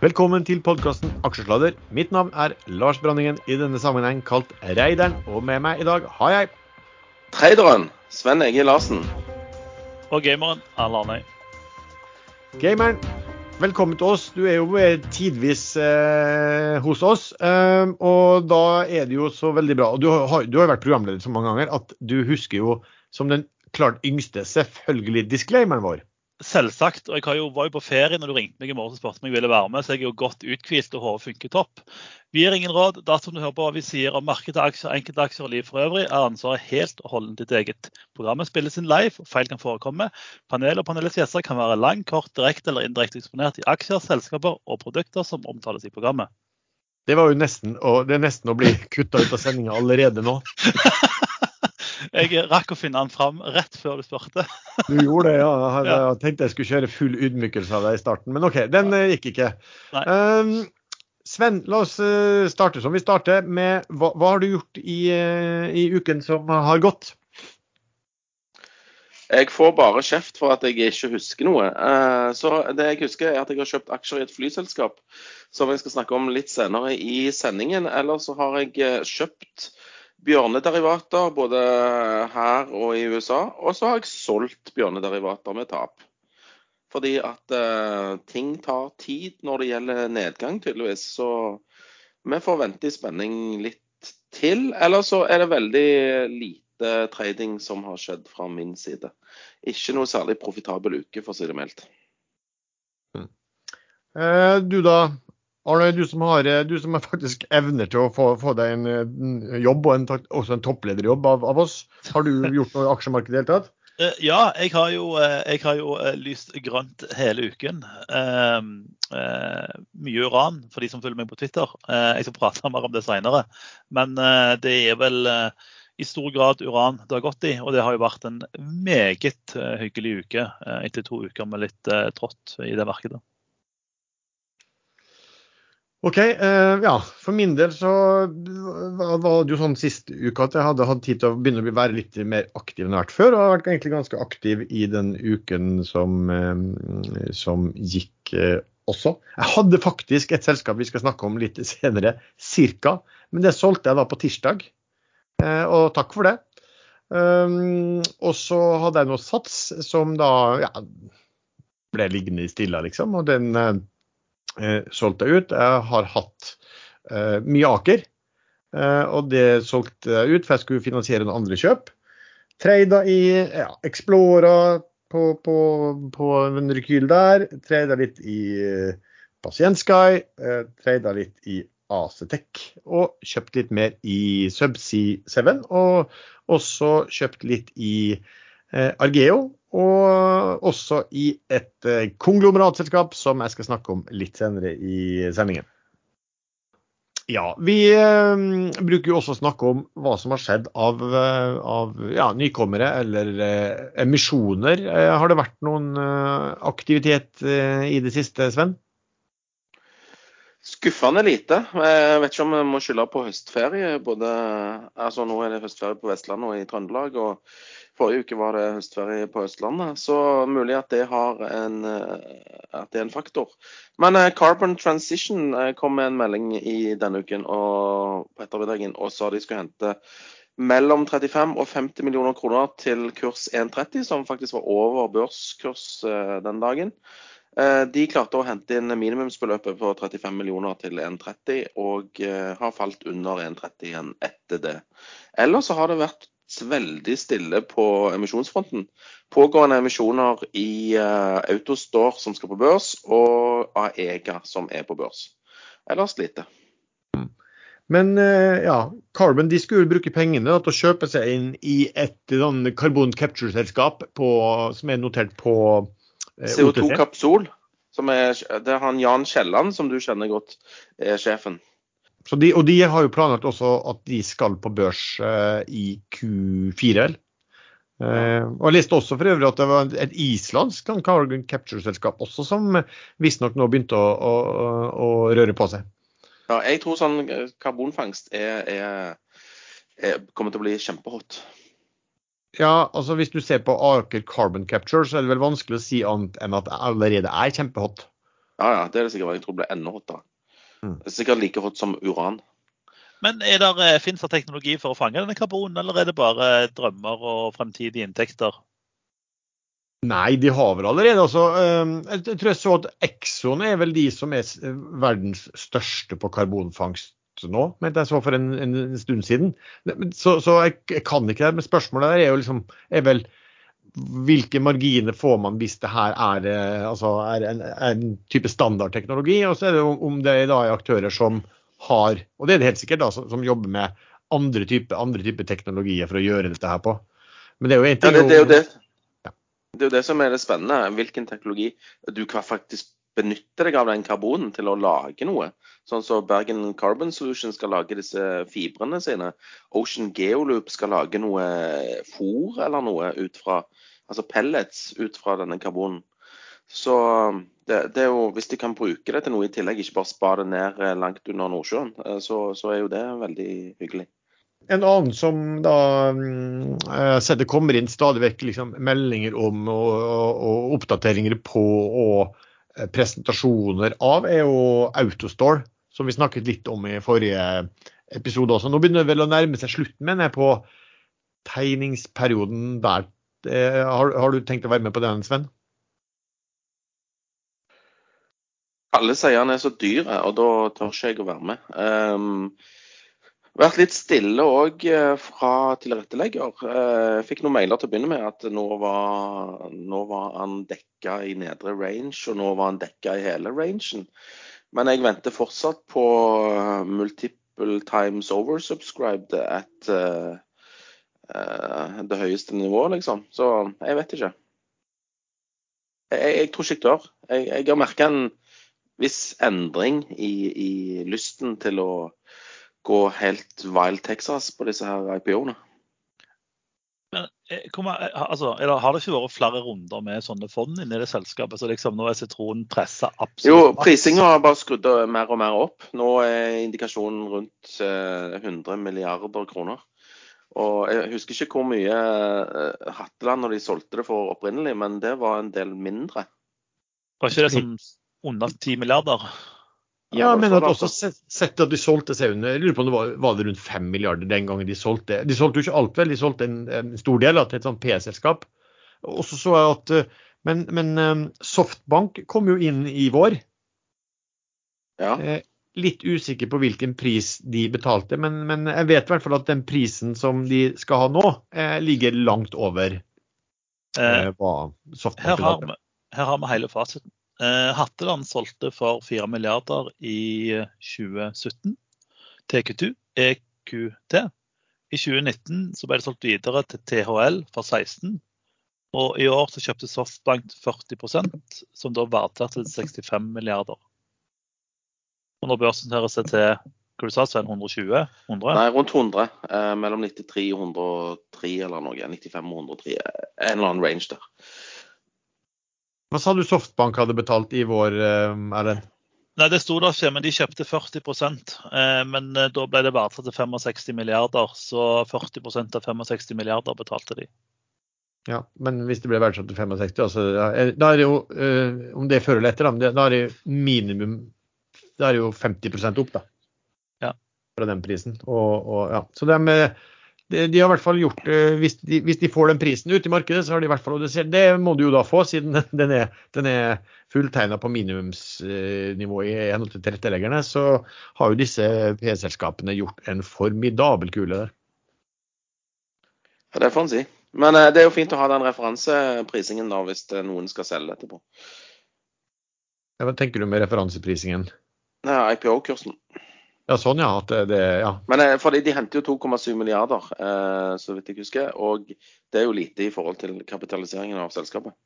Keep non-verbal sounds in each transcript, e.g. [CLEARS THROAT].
Velkommen til podkasten Aksjesladder. Mitt navn er Lars Branningen, i denne sammenheng kalt Reideren. Og med meg i dag har jeg Traderen Sven Egil Larsen. Og gameren Erle Arnøy. Gameren. Velkommen til oss. Du er jo tidvis eh, hos oss. Eh, og da er det jo så veldig bra. Og du har, du har vært programleder så mange ganger at du husker jo som den klart yngste selvfølgelig disclaimeren vår. Selvsagt. Og jeg jo, var jo på ferie når du ringte meg i morgen og spurte om jeg ville være med, så jeg er jo godt uthvilt og hodet funker topp. Vi gir ingen råd. Dersom du hører på hva vi sier om markedet, aksjer, enkeltaksjer og liv for øvrig, er ansvaret helt og holdent ditt eget. Programmet spilles inn live, og feil kan forekomme. Panel og panelets gjester kan være lang, kort, direkte eller indirekte eksponert i aksjer, selskaper og produkter som omtales i programmet. Det var jo nesten, og det er nesten å bli kutta ut av sendinga allerede nå. [LAUGHS] Jeg rakk å finne den fram rett før du spurte. Du gjorde det, ja. Jeg, jeg tenkte jeg skulle kjøre full ydmykelse av deg i starten, men OK, den uh, gikk ikke. Um, Sven, la oss uh, starte som vi starter med hva, hva har du gjort i, uh, i, uken som har gått? Jeg får bare kjeft for at jeg ikke husker noe. Så det jeg husker er at jeg har kjøpt aksjer i et flyselskap som jeg skal snakke om litt senere i sendingen. Eller så har jeg kjøpt bjørnederivater både her og i USA. Og så har jeg solgt bjørnederivater med tap. Fordi at uh, ting tar tid når det gjelder nedgang, tydeligvis. Så vi får vente i spenning litt til. Eller så er det veldig lite trading som har skjedd fra min side. Ikke noe særlig profitabel uke, for å si det mildt. Mm. Eh, du da, Arne, du som, har, du som faktisk evner til å få, få deg en jobb, og en, også en topplederjobb av, av, oss. Har du [LAUGHS] gjort noe i aksjemarkedet i det hele tatt? Eh, ja, jeg har jo, eh, jeg har jo eh, lyst grønt hele uken. Uh, mye uran for de som følger meg på Twitter. Jeg skal prate mer om det senere. Men det er vel i stor grad uran det har gått i. Og det har jo vært en meget hyggelig uke etter to uker med litt trått i det markedet. OK. Uh, ja, for min del så var det jo sånn sist uke at jeg hadde hatt tid til å begynne å være litt mer aktiv enn jeg har vært før. Og har vært egentlig ganske aktiv i den uken som, uh, som gikk uh, også. Jeg hadde faktisk et selskap vi skal snakke om litt senere, cirka. Men det solgte jeg da på tirsdag. og takk for det. Um, og så hadde jeg noe sats som da ja, ble liggende i stilla, liksom. Og den eh, solgte jeg ut. Jeg har hatt eh, mye Aker, eh, og det solgte jeg ut for jeg skulle finansiere noen andre kjøp. Trada i ja, Explora på, på, på en rekyl der. Trada litt i Pasientsky. Eh, trada litt i Acetec. Og kjøpt litt mer i Subsea 7. Og også kjøpt litt i Argeo og også i et eh, konglomeratselskap som jeg skal snakke om litt senere i sendingen. Ja, Vi eh, bruker jo også å snakke om hva som har skjedd av, eh, av ja, nykommere eller eh, emisjoner. Eh, har det vært noen eh, aktivitet i det siste, Sven? Skuffende lite. Jeg vet ikke om vi må skylde på høstferie. Både, altså Nå er det høstferie på Vestlandet og i Trøndelag. og Forrige uke var det høstferie på Østlandet, så mulig at det, en, eh, at det er en faktor. Men uh, Carbon Transition uh, kom med en melding i denne uken og, på ettermiddagen og sa de skulle hente mellom 35 og 50 millioner kroner til kurs 1,30, som faktisk var over børskurs den dagen. De klarte å hente inn minimumsbeløpet på 35 millioner til 1,30, og har falt under 1,30 igjen etter det. Ellers så har det vært veldig stille på emisjonsfronten. Pågående emisjoner i uh, Autostore som skal på børs, og Aega som er på børs. Ellers lite. Men uh, ja, Carbon de skulle bruke pengene til å kjøpe seg inn i et sånn carbon capture-selskap som er notert på eh, CO2 Kapsol. det er han Jan Kielland, som du kjenner godt, er sjefen. De, og de har jo planlagt også at de skal på børs eh, i Q4, vel. Uh, og Jeg leste også for øvrig at det var et islandsk carbon capture-selskap også som visstnok nå begynte å, å, å, røre på seg. Ja, jeg tror sånn eh, karbonfangst er, er, er, kommer til å bli kjempehot. Ja, altså hvis du ser på Aker Carbon Capture, så er det vel vanskelig å si annet enn at det allerede er kjempehot. Ja, ja, det er det sikkert. Jeg tror det blir enda hottere. Mm. Det er sikkert like hot som uran. Men er der, eh, finnes det teknologi for å fange denne karbonen, eller er det bare drømmer og fremtidige inntekter? Nei, de har vel allerede. Altså, eh, jeg tror jeg så at Exxon er vel de som er verdens største på karbonfangst nå, mente jeg så for en, en stund siden. Så, så jeg, jeg kan ikke det. Men spørsmålet der er jo liksom er vel hvilke marginer får man hvis det her er, eh, altså er en, en type standardteknologi, og så er det om det da er aktører som har, og det er det helt sikkert, da, som, som jobber med andre typer type teknologier for å gjøre dette her på. Men det er jo en Ja, ting det, det, er jo det. Ja. det er jo det som er det spennende. Hvilken teknologi du kan faktisk benytte deg av den karbonen til å lage noe. Sånn som Bergen Carbon Solution skal lage disse fibrene sine. Ocean Geoloop skal lage noe fôr eller noe ut fra Altså pellets ut fra denne karbonen. Så det, det jo, hvis de kan bruke det til noe i tillegg, ikke bare spa det ned eh, langt under Nordsjøen, eh, så, så er jo det veldig hyggelig. En annen som da mm, sett det kommer inn stadig vekk liksom, meldinger om og, og, og oppdateringer på og eh, presentasjoner av, er jo Autostore, som vi snakket litt om i forrige episode også. Nå begynner det vel å nærme seg slutten, mener jeg, på tegningsperioden der. Eh, Har, har du tenkt å være med på den, Sven? Alle sier han er så dyr, og da tør ikke jeg å være med. Um, vært litt stille òg fra tilrettelegger. Uh, fikk noen mailer til å begynne med at nå var, nå var han dekka i nedre range, og nå var han dekka i hele rangen. Men jeg venter fortsatt på uh, multiple times oversubscribed at det høyeste nivået, liksom. Så jeg vet ikke. Jeg, jeg tror ikke jeg dør. Jeg, jeg har merka en viss endring i, i lysten til å gå helt Wild Texas på disse her IPO-ene. Men, eh, eh, altså, har det ikke vært flere runder med sånne fond inni det selskapet? Så liksom nå er sitronen pressa absolutt Jo, prisinga har bare skrudd mer og mer opp. Nå er indikasjonen rundt eh, 100 milliarder kroner. Og Jeg husker ikke hvor mye eh, Hatteland når de solgte det for opprinnelig, men det var en del mindre. Var ikke det som under 10 milliarder? Ja, men at også sett, at de solgte seg under Jeg lurer på om det var, var det rundt 5 milliarder den gangen de solgte. De solgte jo ikke alt, vel. De solgte en, en stor del da, til et sånt P-selskap. Og så så jeg at eh, Men, men eh, Softbank kom jo inn i vår. Ja. Eh, Litt usikker på hvilken pris de betalte, men, men jeg vet i hvert fall at den prisen som de skal ha nå, eh, ligger langt over Eh, hva Softbank betalte. her har vi hele fasiten. Eh, Hatteland solgte for 4 milliarder i eh, 2017 til EQT. EQT. I 2019 så ble det solgt videre til THL for 16. Og i år så kjøpte Softbank 40% som da verdsatte til 65 milliarder. Og når børsen her seg til hva du sa Sven, 120? 100? Nei, rundt 100. Eh, mellom 93 og 103 eller noe. 95 og 103. En eller annen range der. Hva sa du Softbank hadde betalt i vår, eh, Erlend? Nei, det sto der ikke, men de kjøpte 40 eh, Men eh, da ble det verdsatt til 65 milliarder, så 40% av 65 milliarder betalte de. Ja, men hvis det ble verdsatt til 65, altså, eh, da er det jo, eh, om det er før eller etter, da, da er det minimum Da er det jo 50 opp, da. Ja. Fra den prisen. Og, og, ja. Så det er eh, de, de har i hvert fall gjort eh, hvis de, hvis de får den prisen ut i markedet, så har de i hvert fall og det, det må du jo da få, siden [LAUGHS] den er, den er fulltegna på minimumsnivå i henhold til tilretteleggerne. Så har jo disse P-selskapene gjort en formidabel kule der. Ja, det får en si. Men eh, det er jo fint å ha den referanseprisingen da, hvis eh, noen skal selge etterpå. Ja, Hva tenker du med referanseprisingen? Ja, IPO-kursen. Ja, sånn ja. At det, det ja. Men eh, fordi de henter jo 2,7 milliarder, eh, så vidt jeg husker. Og det er jo lite i forhold til kapitaliseringen av selskapet.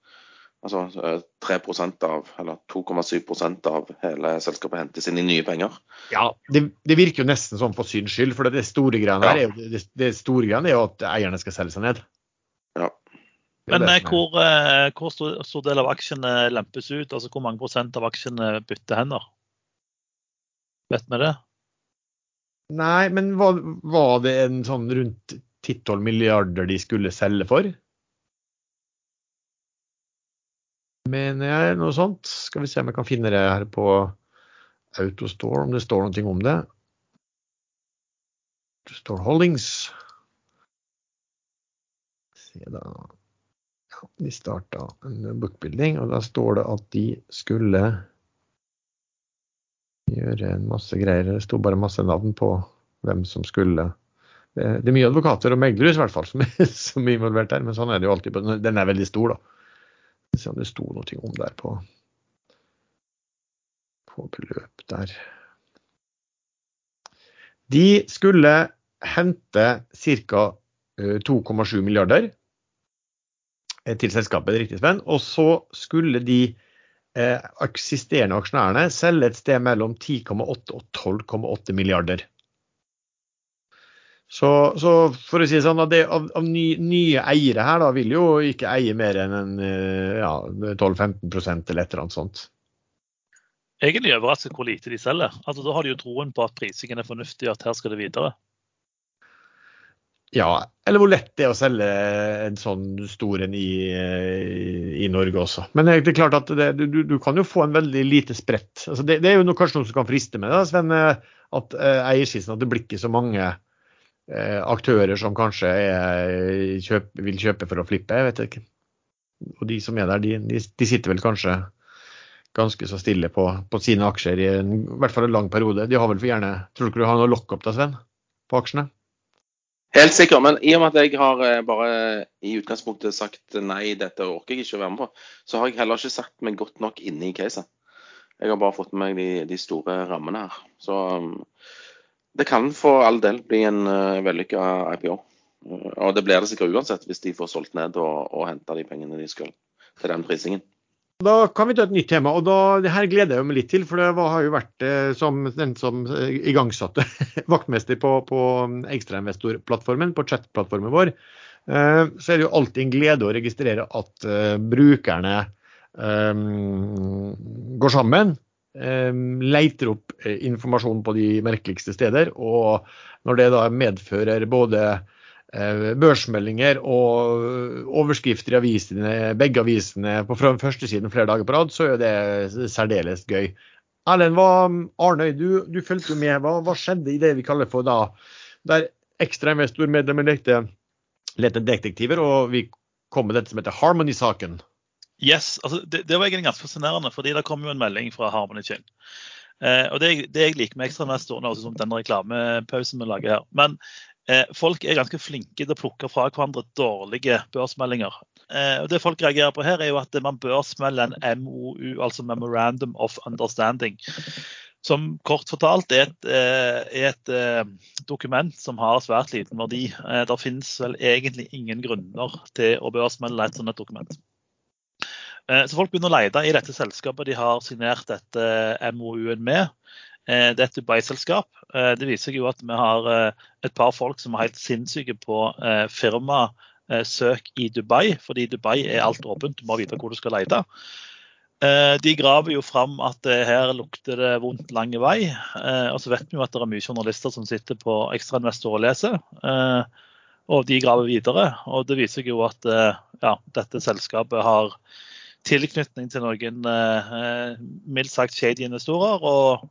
Altså eh, 3% av, eller 2,7% av hele selskapet hentes inn i nye penger. Ja, det, det virker jo nesten sånn for syns skyld. For det store greiene her er det, det store greiene er jo at eierne skal selge seg ned. Ja. Men det eh, hvor, eh, hvor stor, stor del av aksjene lempes ut? Altså hvor mange prosent av aksjene bytter hender? Vet vi det? Nei, men var, var det en sånn rundt 10-12 milliarder de skulle selge for? mener jeg. Noe sånt. Skal vi se om jeg kan finne det her på Autostore, om det står noe om det. Autostore Holdings. Se da. Ja, de starta en bookbuilding, og da står det at de skulle gjøre en masse greier. Det sto bare masse navn på hvem som skulle Det, det er mye advokater og meglere i hvert fall som, [LAUGHS] som er involvert der, men sånn er det jo alltid. Den er veldig stor, da. Se om det sto noe om der på, på beløp der. De skulle hente ca. 2,7 milliarder eh, til selskapet, riktig Sven. Og så skulle de eksisterende aksjonærene selge et sted mellom 10,8 og 12,8 milliarder. Så, så, for å si det sånn, av, av ny, nye eiere her da, vil jo ikke eie mer enn en, eh, ja, 12-15 eller et eller annet sånt. Egentlig overraskende hvor lite de selger. Altså, da har de jo troen på at prisingen er fornuftig, og at her skal det videre. Ja, eller hvor lett det er å selge en sånn stor en i, i, Norge også. Men det er klart at det, du, du, kan jo få en veldig lite spredt. Altså det, det, er jo noe, kanskje noe som kan friste med det, Sven, at eh, eierskisten at det blir ikke så mange eh, aktører som kanskje er, kjøp, vil kjøpe for å flippe. jeg vet ikke. Og de som er der, de, de, de sitter vel kanskje ganske så stille på, på sine aksjer i, en, i hvert fall en lang periode. De har vel for gjerne Tror du ikke du har noe lockup da, Sven, på aksjene? Helt sikker, men i og med at jeg har eh, bare i utgangspunktet sagt nei, dette orker jeg ikke å være med på, så har jeg heller ikke satt meg godt nok inne i caset. Jeg har bare fått med meg de, de, store rammene her. Så um, det kan for all del bli en uh, vellykka IPO. Og det blir det sikkert uansett hvis de får solgt ned og, og henta de pengene de skal til den prisingen. Da kan vi ta et nytt tema, og da, det her gleder jeg meg litt til. For det var, har jo vært eh, som den som eh, igangsatte [LAUGHS] vaktmester på, på ekstrainvestorplattformen, på chat-plattformen vår. Eh, så er det jo alltid en glede å registrere at eh, brukerne eh, går sammen. Eh, leiter opp informasjon på de merkeligste steder. Og når det da medfører både børsmeldinger og overskrifter i avisene, begge avisene på førstesiden flere dager på rad, så er det særdeles gøy. Erlend, Arnøy, du, du fulgte jo med. Hva, hva, skjedde i det vi kaller for da, der ekstrainvestormedlemmer lekte, lekte detektiver, og vi kom med dette som heter Harmony-saken? Yes, altså det, det, var egentlig ganske fascinerende, fordi det kom jo en melding fra Harmony Chain. Eh, og det, det, jeg liker med ekstrainvestoren, også som den reklamepausen vi lager her. Men Eh, folk er ganske flinke til å plukke fra hverandre dårlige børsmeldinger. Eh, og det folk reagerer på her, er jo at man bør smelle en MOU, altså Memorandum of Understanding. Som kort fortalt er et, eh, er et dokument som har svært liten verdi. Det finnes vel egentlig ingen grunner til å børsmelde et sånt dokument. Så folk begynner å lete i dette selskapet de har signert dette MOU-en med. Eh, det er et Dubai-selskap. Eh, det viser seg jo at vi har eh, et par folk som er helt sinnssyke på firmasøk i Dubai, fordi Dubai er alt åpent, du må vite hvor du skal lete. De graver jo fram at her lukter det vondt lang vei. Og så vet vi jo at det er mye journalister som sitter på ekstrainvestor og leser. Og de graver videre. Og det viser seg jo at ja, dette selskapet har tilknytning til noen mildt sagt shady investorer. og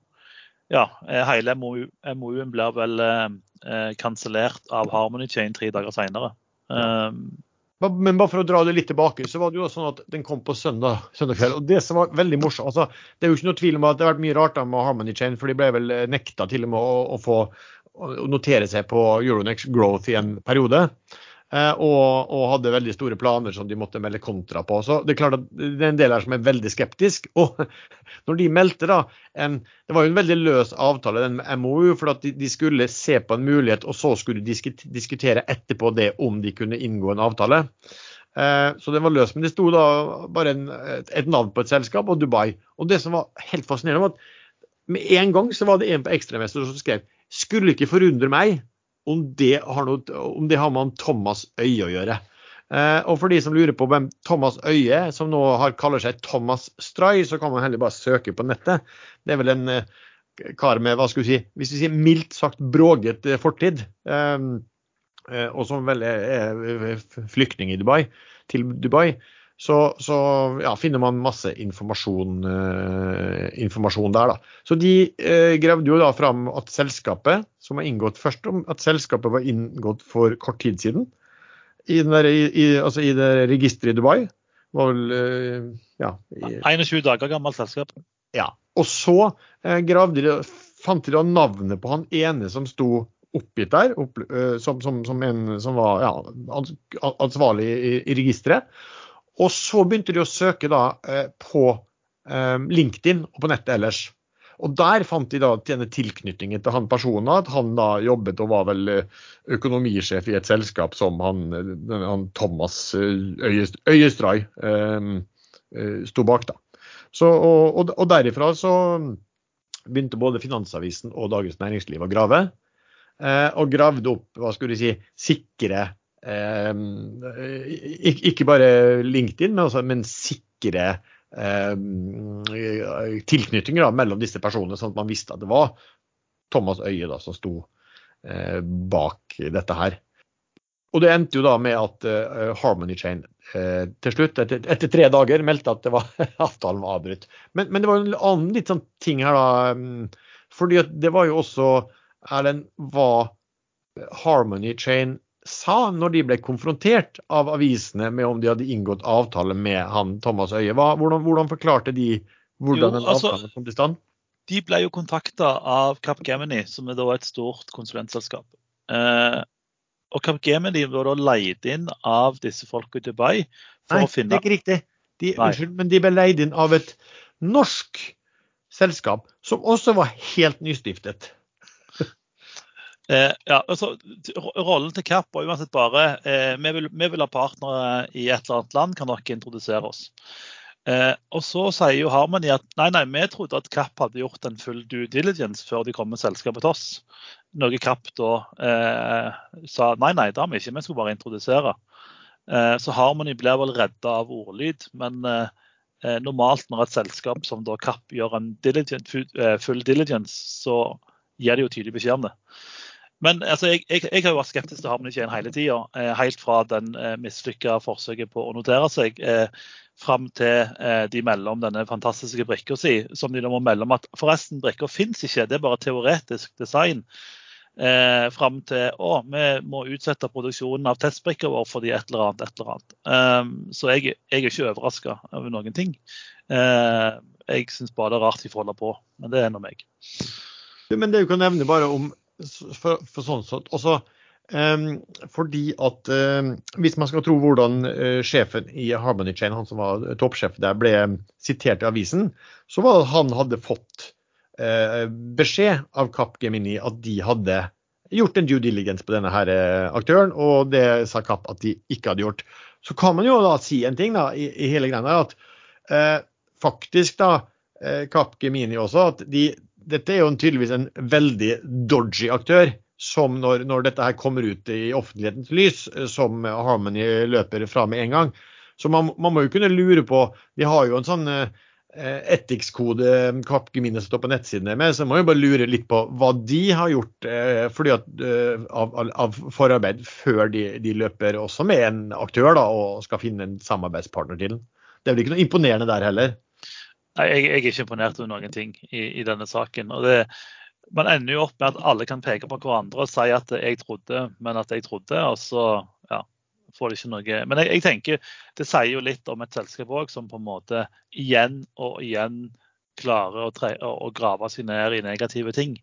ja, eh, hele MOU-en blir vel eh, eh, kansellert av Harmony Chain tre dager seinere. Um, men bare for å dra det litt tilbake, så var det jo sånn at den kom på søndag, søndag kveld. Og det som var veldig morsomt altså, Det er jo ikke noe tvil om at det har vært mye rart med Harmony Chain, for de ble vel nekta til og med å, å få å notere seg på Euronex Growth i en periode. Eh, og, og, hadde veldig store planer som de måtte melde kontra på. Så det er klart at det er en del her som er veldig skeptisk. [LAUGHS] Og når de meldte da en, Det var jo en veldig løs avtale, den med MOU, for at de, de, skulle se på en mulighet, og så skulle de diskutere etterpå det om de kunne inngå en avtale. Eh, så den var løs. Men det sto da bare en, et navn på et selskap og Dubai. Og det som var helt fascinerende, var at med en gang så var det en på ekstremester som skrev skulle ikke forundre meg om det har, noe, om det har med Thomas Øye å gjøre. Eh, og for de som lurer på hvem Thomas Øye som nå har, kaller seg Thomas Stray, så kan man heller bare søke på nettet. Det er vel en eh, kar med hva skal vi si, hvis vi sier mildt sagt bråget eh, fortid. Eh, eh, og som vel er, er flyktning i Dubai, til Dubai. Så, så ja, finner man masse informasjon, uh, informasjon, der. da. Så de uh, gravde jo da fram at selskapet, som har inngått først om at selskapet var inngått for kort tid siden, i, der, i, altså i det registeret i Dubai. var vel, uh, ja, i, 21 dager gammelt selskap. Ja. Og så gravde de, fant de da navnet på han ene som sto oppgitt der, opp, som, som, som, en som var ja, ansvarlig i, i registeret. Og så begynte de å søke da eh, på eh, LinkedIn og på nettet ellers. Og der fant de da denne tilknytningen til han personen, at han da jobbet og var vel eh, økonomisjef i et selskap som han, han Thomas Øyestray eh, sto bak. da. Så, og, og, derifra så begynte både Finansavisen og Dagens Næringsliv å grave. Og gravde opp hva skulle de si, sikre ikke bare LinkedIn, men, også, men sikre eh, tilknytninger da, mellom disse personene, sånn at man visste at det var Thomas Øie da, som sto eh, bak dette her. Og det endte jo da med at uh, Harmony Chain uh, til slutt, etter, etter, tre dager, meldte at det var, [LAUGHS] avtalen var avbrutt. Men, men, det var en annen litt sånn ting her, da. Um, fordi det var jo også Erlend, hva Harmony Chain sa når de ble konfrontert av avisene med om de hadde inngått avtale med han Thomas Øie. Hva, hvordan, hvordan, forklarte de hvordan den altså, avtalen kom til stand? De ble jo kontakta av Capgemini, som er et stort konsulentselskap. Eh, og Capgemini ble da leid inn av disse folka i Dubai for Nei, å finne Nei, det er ikke riktig. De, unnskyld, men de ble leid inn av et norsk selskap som også var helt nystiftet. Eh, ja, altså, Rollen til Kapp var uansett bare eh, vi, vil, vi, vil, ha partnere i et eller annet land, kan dere introdusere oss? Eh, og Så sier jo Harmony at nei, nei, vi trodde at Kapp hadde gjort en full due diligence før de kom med selskapet til oss. Noe Kapp da eh, sa nei, nei, det har vi ikke, vi skulle bare introdusere. Eh, så Harmony blir vel redda av ordlyd, men eh, normalt når et selskap som da Kapp gjør en diligent, full diligence, så gir de jo tydelig beskjed om det. Men altså, jeg, jeg, jeg, har jo vært skeptisk til Harmony Chain hele tida. Eh, helt fra den eh, mislykka forsøket på å notere seg eh, fram til eh, de melder om denne fantastiske brikka si, som de da må melde om at forresten, brikka fins ikke, det er bare teoretisk design. Eh, fram til å, vi må utsette produksjonen av testbrikker vår fordi et eller annet, et eller annet. Um, så jeg, jeg, er ikke overraska over noen ting. Uh, jeg syns bare det er rart de får holde på, men det er nå meg. Men det du kan nevne bare om for, for sånn sett. Også, um, fordi at um, Hvis man skal tro hvordan uh, sjefen i Harmony Chain, han som var toppsjef der, ble sitert i avisen, så var det at han hadde fått uh, beskjed av Kapp Gemini at de hadde gjort en due diligence på denne her aktøren, og det sa Kapp at de ikke hadde gjort. Så kan man jo da si en ting da, i, i hele greia, at faktisk da Kapp Gemini også, at de dette er jo tydeligvis en veldig dodgy aktør. Som når, når, dette her kommer ut i offentlighetens lys, som Harmony løper fra med en gang. Så man, man må jo kunne lure på De har jo en sånn eh, etikskode Capgemini som står på nettsidene med, så man må jo bare lure litt på hva de har gjort eh, at, eh, av, av, forarbeid før de, de, løper også med en aktør da, og skal finne en samarbeidspartner til den. Det er vel ikke noe imponerende der heller? Nei, jeg, jeg, er ikke imponert over noen ting i, i denne saken. og det, Man ender jo opp med at alle kan peke på hverandre og si at jeg trodde, men at jeg trodde. og så ja, får det ikke noe. Men jeg, jeg tenker det sier jo litt om et selskap òg som på en måte igjen og igjen klarer å, tre, å, å grave seg ned i negative ting.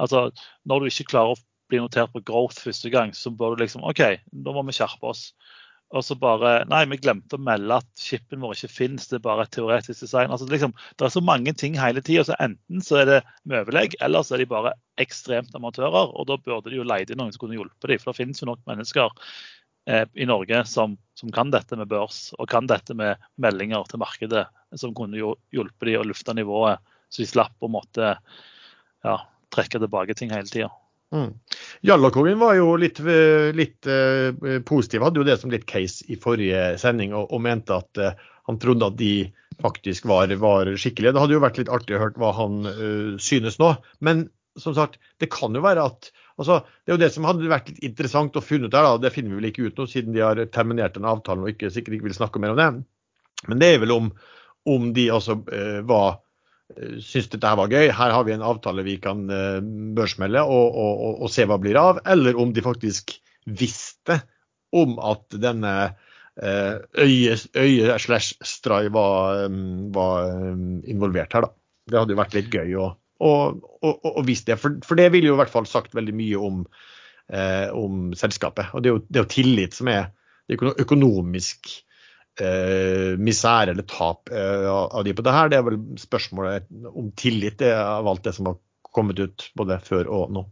Altså, Når du ikke klarer å bli notert på growth første gang, så bør du liksom OK, da må vi skjerpe oss. Og så bare Nei, vi glemte å melde at chipen vår ikke finnes, det er bare et teoretisk design. Altså, liksom, det er så mange ting hele tida. Så enten så er det med overlegg, eller så er de bare ekstremt amatører. Og da burde de jo leie inn noen som kunne hjulpet dem. For det finnes jo nok mennesker eh, i Norge som, som, kan dette med børs, og kan dette med meldinger til markedet, som kunne jo hjulpet dem å lufte nivået, så de slapp å måtte ja, trekke tilbake ting hele tida. Mm. Jallakongen var jo litt, litt uh, positiv, hadde jo det som litt case i forrige sending, og, og mente at uh, han trodde at de faktisk var, var, skikkelige. Det hadde jo vært litt artig å høre hva han uh, synes nå. Men som sagt, det kan jo være at altså, Det er jo det som hadde vært litt interessant å finne ut her, da, det finner vi vel ikke ut nå siden de har terminert den avtalen og ikke, sikkert ikke vil snakke mer om det. Men det er vel om, om de altså eh, var syns dette her var gøy, her har vi en avtale vi kan børsmelde og, og, og, og se hva blir av, eller om de faktisk visste om at denne øye, øye slash Stray var, var, involvert her, da. Det hadde jo vært litt gøy å, å, å, å vise det, for, for, det ville jo i hvert fall sagt veldig mye om eh, om selskapet. Og det er, jo, det er jo tillit som er det økonomisk eh, misær eller tap eh, av de på det her. Det er vel spørsmålet om tillit det av alt det som har kommet ut både før og nå.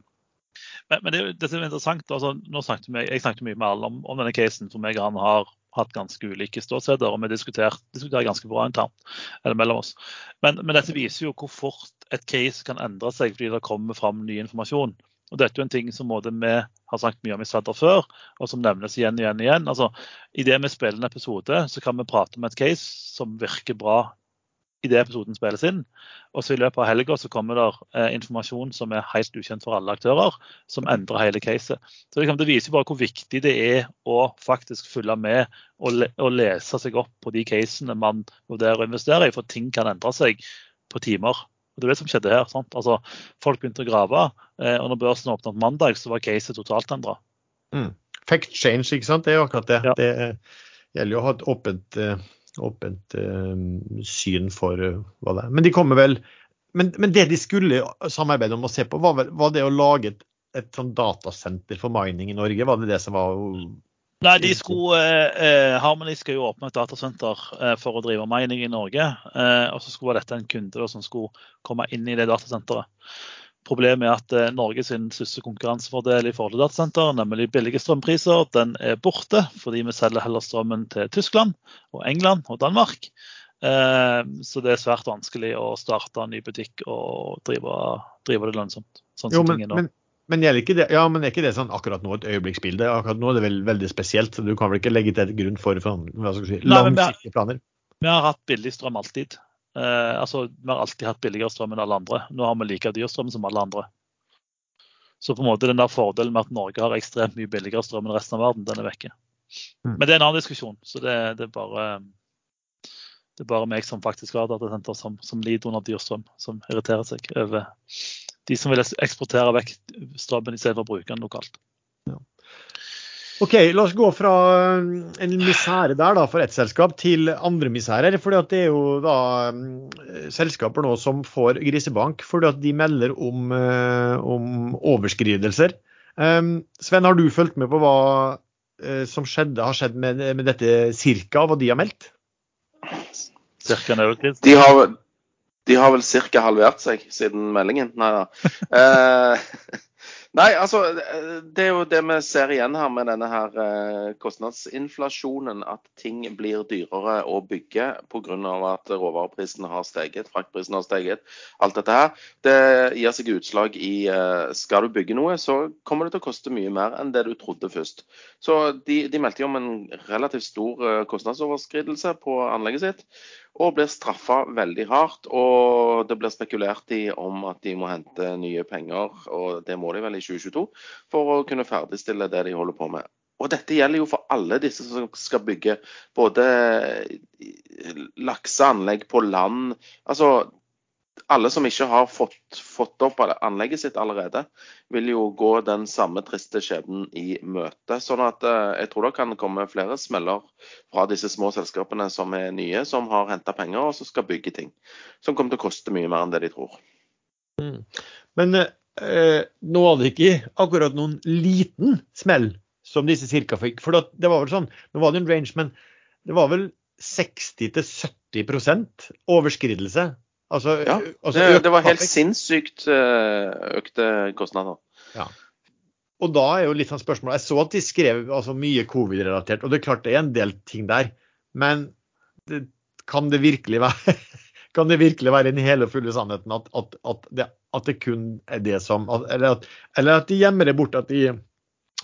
Men, men det, er, som er interessant. Altså, snakket vi, jeg snakket mye med alle om, om denne casen, for meg og han har hatt ganske ulike ståsteder, og vi diskuterer, diskuterer ganske bra internt eller mellom oss. Men, men, dette viser jo hvor fort et case kan endre seg fordi det kommer fram ny informasjon. Og Dette er jo en ting som vi har sagt mye om i Svedder før, og som nevnes igjen og igjen. igjen. Altså, Idet vi spiller en episode, så kan vi prate om et case som virker bra idet episoden spilles inn. Og så I løpet av helga så kommer det eh, informasjon som er helt ukjent for alle aktører, som endrer hele caset. Så Det, det viser bare hvor viktig det er å faktisk følge med og, le og lese seg opp på de casene man vurderer å investere i, for ting kan endre seg på timer. Og Det er det som skjedde her. sant? Altså, Folk begynte å grave, eh, og når børsen åpnet på mandag, så var caset totalt endra. Mm. Fact change, ikke sant. Det er jo akkurat det. Ja. Det gjelder jo å ha et åpent, eh, åpent uh, syn for uh, hva det er. Men de kommer vel men, men, det de skulle samarbeide om å se på, var, vel, var det å lage et, et sånn datasenter for mining i Norge? Var det det som var Nei, de skulle, eh, Harmony skal jo åpne et datasenter eh, for å drive mining i Norge. Eh, og så skulle dette en kunde da, som skulle komme inn i det datasenteret. Problemet er at eh, Norges største konkurransefordel i forhold til datasenter, nemlig billige strømpriser, den er borte fordi vi selger heller strømmen til Tyskland, og England og Danmark. Eh, så det er svært vanskelig å starte en ny butikk og drive, drive det lønnsomt. Sånn jo, men, men, det, ja, men er ikke det sånn akkurat nå et øyeblikksbilde? Akkurat nå er det vel veldig spesielt. så Du kan vel ikke legge til grunn for, for hva skal si, langsiktige planer? Vi har hatt billig strøm alltid. Eh, altså, Vi har alltid hatt billigere strøm enn alle andre. Nå har vi like dyr strøm som alle andre. Så på en måte den der fordelen med at Norge har ekstremt mye billigere strøm enn resten av verden, den er vekke. Mm. Men det er en annen diskusjon. så det, det, er bare, det er bare meg som faktisk har datasenter som, som lider under dyr strøm, som irriterer seg over de som vil eksportere vekk strømmen i stedet for å bruke den lokalt. Ja. OK, la oss gå fra um, en misere der da, for ett selskap til andre misærer. for Det er jo da um, selskaper nå som får grisebank fordi at de melder om, uh, om overskridelser. Um, Sven, har du fulgt med på hva uh, som skjedde, har skjedd med, med dette Cirka, hva de har meldt? Cirka en overskridelse? De har, de har vel ca. halvert seg siden meldingen. Nei da. Eh, [LAUGHS] Nei, altså det er jo det vi ser igjen her med denne her eh, kostnadsinflasjonen. At ting blir dyrere å bygge pga. at råvareprisene har steget, fraktprisene har steget. Alt dette her. Det gir seg utslag i eh, skal du bygge noe, så kommer det til å koste mye mer enn det du trodde først. Så de, de meldte jo om en relativt stor kostnadsoverskridelse på anlegget sitt og blir straffa veldig hardt. Og det blir spekulert i om at de må hente nye penger, og det må de vel i 2022, for å kunne ferdigstille det de holder på med. Og dette gjelder jo for alle disse som skal bygge både lakseanlegg på land. Altså alle som ikke har fått, fått, opp anlegget sitt allerede, vil jo gå den samme triste skjebnen i møte. Sånn at eh, jeg tror det kan komme flere smeller fra disse små selskapene som er nye, som har henta penger og som skal bygge ting. Som kommer til å koste mye mer enn det de tror. Mm. Men eh, nå var det ikke akkurat noen liten smell som disse cirka fikk. For det var vel sånn, nå var det en range, men det var vel 60-70% overskridelse Altså, ja, altså, det, det, var helt sinnssykt eh, økte kostnader. Ja. Og da er jo litt sånn spørsmålet Jeg så at de skrev altså, mye covid-relatert, og det er klart det er en del ting der. Men det, kan, det være, [LAUGHS] kan det virkelig være den hele og fulle sannheten at, at, at, det, at, det, kun er det som Eller at, eller de gjemmer det bort, at de,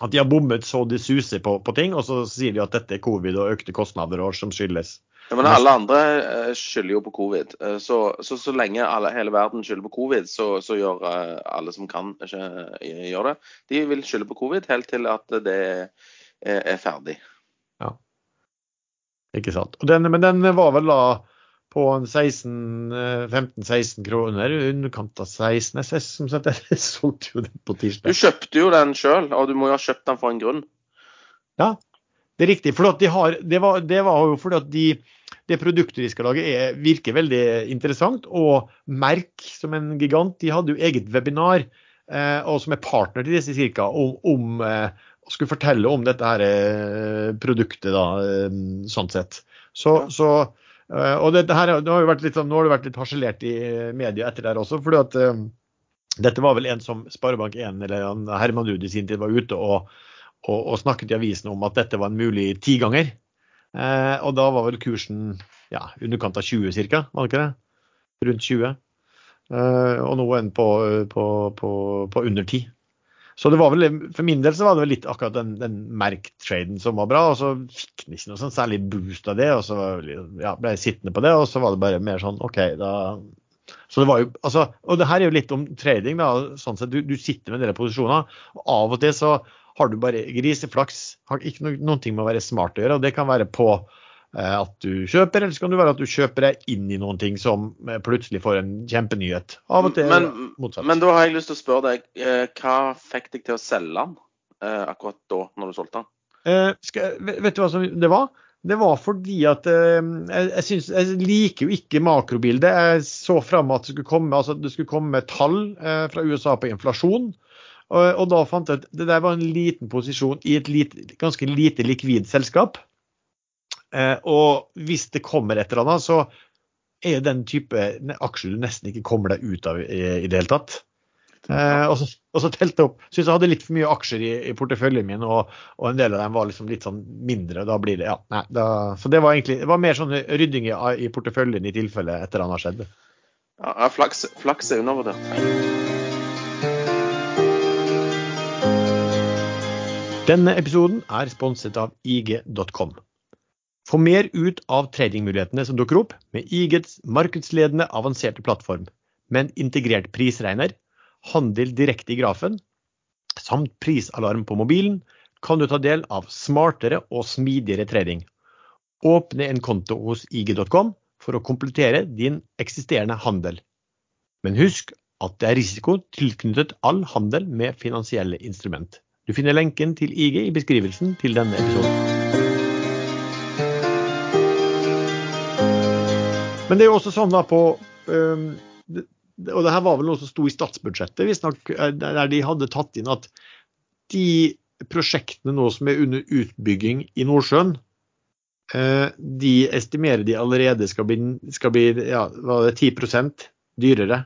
de har bommet så de suser på, på, ting, og så sier de at dette er covid og økte kostnader og som skyldes ja, men alle andre eh, skylder jo på covid. Eh, så, så, så lenge alle, hele verden skylder på covid, så, så gjør eh, alle som kan, ikke gjør det. De vil skylde på covid helt til at det er, er ferdig. Ja. Ikke sant. Den, men den var vel da på 15-16 kroner, underkant av 16 SS, som sagt. [LAUGHS] Jeg solgte jo den på tirsdag. Du kjøpte jo den sjøl, og du må jo ha kjøpt den for en grunn. Ja, det er riktig. For de har, det, var, det var jo fordi at de, det produktet de skal lage er, virker veldig interessant. Og Merk, som en gigant, de hadde jo eget webinar, eh, og som er partner til disse cirka, om, om eh, skulle fortelle om dette her eh, produktet, da, eh, sånn sett. Så, så eh, og dette her, det har jo vært litt, sånn- nå har det vært litt harselert i media etter det her også. fordi at dette var vel en som Sparebank1 eller Herman Ruud i sin tid var ute og, og, og snakket i avisen om at dette var en mulig tiganger. Eh, og da var vel kursen ja, underkant av 20 ca., var det ikke det? Rundt 20. Eh, og nå en på, på, på, på under 10. Så det var vel, for min del så var det vel litt akkurat den, den Merk-traden som var bra. Og så fikk den ikke noe sånn særlig boost av det, og så ja, ble jeg sittende på det. Og så var det bare mer sånn OK, da så det var jo, altså, og det her er jo litt om trading. da, sånn sett, Du, du sitter med dere posisjoner, og av og til så har du bare griseflaks. Har ikke no, noen ting med å være smart å gjøre. og Det kan være på eh, at du kjøper, eller så kan det være at du kjøper deg inn i noen ting som eh, plutselig får en kjempenyhet. Av og til Men, motsatt. men da har jeg lyst til å spørre deg, eh, hva fikk deg til å selge den eh, akkurat da, når du solgte den? Eh, skal, vet du hva som det var? Det var fordi at eh, jeg, synes, jeg liker jo ikke makrobildet. Jeg så fram at det skulle komme, altså det skulle komme tall eh, fra USA på inflasjon. Og, da fant jeg at det der var en liten posisjon i et lite, ganske lite likvid selskap. Eh, og hvis det kommer et eller annet, så er jo den type aksjer du nesten ikke kommer deg ut av i, det hele tatt. Eh, og, så, og så telte jeg opp. Syns jeg hadde litt for mye aksjer i, i porteføljen min, og, og en del av dem var liksom litt sånn mindre. Da blir det, ja, nei, da, så det var egentlig det var mer sånn rydding i, i porteføljen i tilfelle et eller annet har skjedd. Ja, ja, flaks, flaks er undervurdert. Denne episoden er sponset av IG.com. Få mer ut av tradingmulighetene som dukker opp med IGs markedsledende avanserte plattform, med en integrert prisregner, handel direkte i grafen, samt prisalarm på mobilen, kan du ta del av smartere og smidigere trading. Åpne en konto hos IG.com for å komplettere din eksisterende handel. Men husk at det er risiko tilknyttet all handel med finansielle instrument. Du finner lenken til IG i beskrivelsen til denne episoden. Men det er jo også sånn da på Og det her var vel noe som sto i statsbudsjettet, visstnok, der de hadde tatt inn at de prosjektene nå som er under utbygging i Nordsjøen, øh, de estimerer de allerede skal bli, skal bli ja, var det 10% dyrere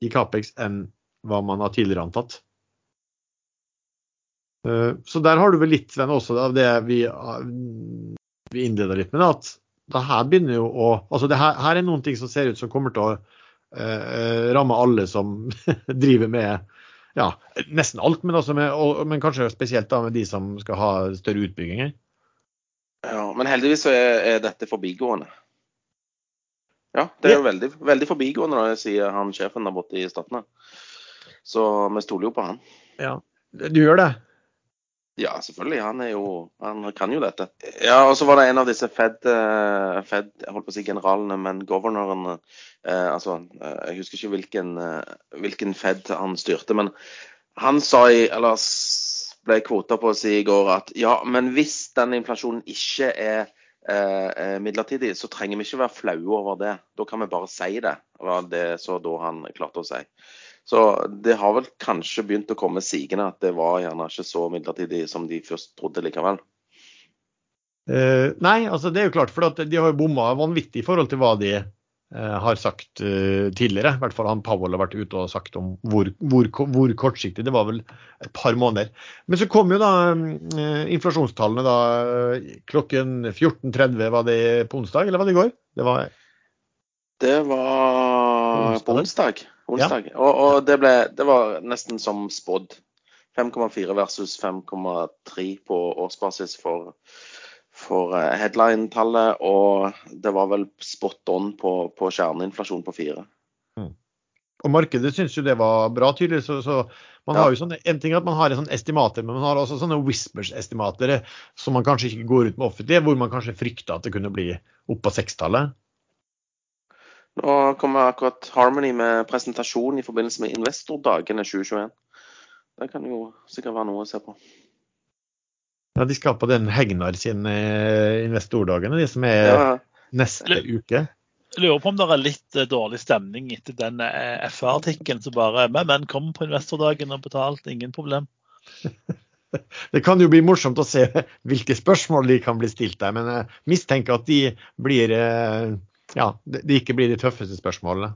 i Capex enn hva man har tidligere antatt. Eh, Så der har du vel litt, Sven, også av det vi, vi innleda litt med. At det her begynner jo å altså det her, her er noen ting som ser ut som kommer til å eh, ramme alle som [LAUGHS] driver med ja, nesten alt, men, altså med, og, men kanskje spesielt da med de som skal ha større utbygginger. Ja, men heldigvis så er, er dette forbigående. Ja, det er jo veldig, veldig forbigående, da, sier han sjefen der borte i Statene. Så vi stoler jo på han. Ja, Du gjør det? Ja, selvfølgelig. Han jo Han kan jo dette. Ja, og så var det en av disse Fed, eh, Fed holdt på å si generalene, men governeren eh, Altså, eh, jeg husker ikke hvilken, eh, hvilken Fed han styrte, men han sa i Eller ble kvota på å si i går at ja, men hvis den inflasjonen ikke er eh, midlertidig, så trenger vi ikke være flaue over det. Da kan vi bare si det. var det så da han klarte å si. Så det har vel kanskje begynt å komme sigende at det var gjerne ikke så midlertidig som de først trodde likevel. Eh, nei, altså det er jo klart, for de har jo bomma vanvittig i forhold til hva de eh, har sagt eh, tidligere. I hvert fall han Powell har vært ute og sagt om hvor, hvor, hvor kortsiktig. Det var vel et par måneder. Men så kom jo da eh, inflasjonstallene da klokken 14.30. Var det på onsdag, eller var det i går? Det var Det var Onsdag, på vel? Onsdag. Ja. Og, og det, ble, det var nesten som spådd. 5,4 versus 5,3 på årsbasis for, for eh, headline-tallet. Og det var vel spot on på, på kjerneinflasjon på 4. og markedet syns jo det var bra, tydelig. Så, så man Ja. har jo sånne, En ting er at man har en sånn estimater, men man har også sånne whispers-estimater som man kanskje ikke går ut med offentlig, hvor man kanskje frykter at det kunne bli opp på sekstallet. Nå kommer akkurat Harmony med presentasjon i forbindelse med investordagene 2021. Det kan jo sikkert være noe å se på. Ja, De skal på den Hegnar sin eh, investordagene, de som er Ja, neste uke. Jeg lurer på om det er litt eh, dårlig stemning etter den eh, FA-artikkelen som bare Men, men, kom på investordagen og betalt, ingen problem. [LAUGHS] Det kan jo bli morsomt å se hvilke spørsmål de kan bli stilt der, men jeg mistenker at de blir ja, de ikke blir de tøffeste spørsmålene.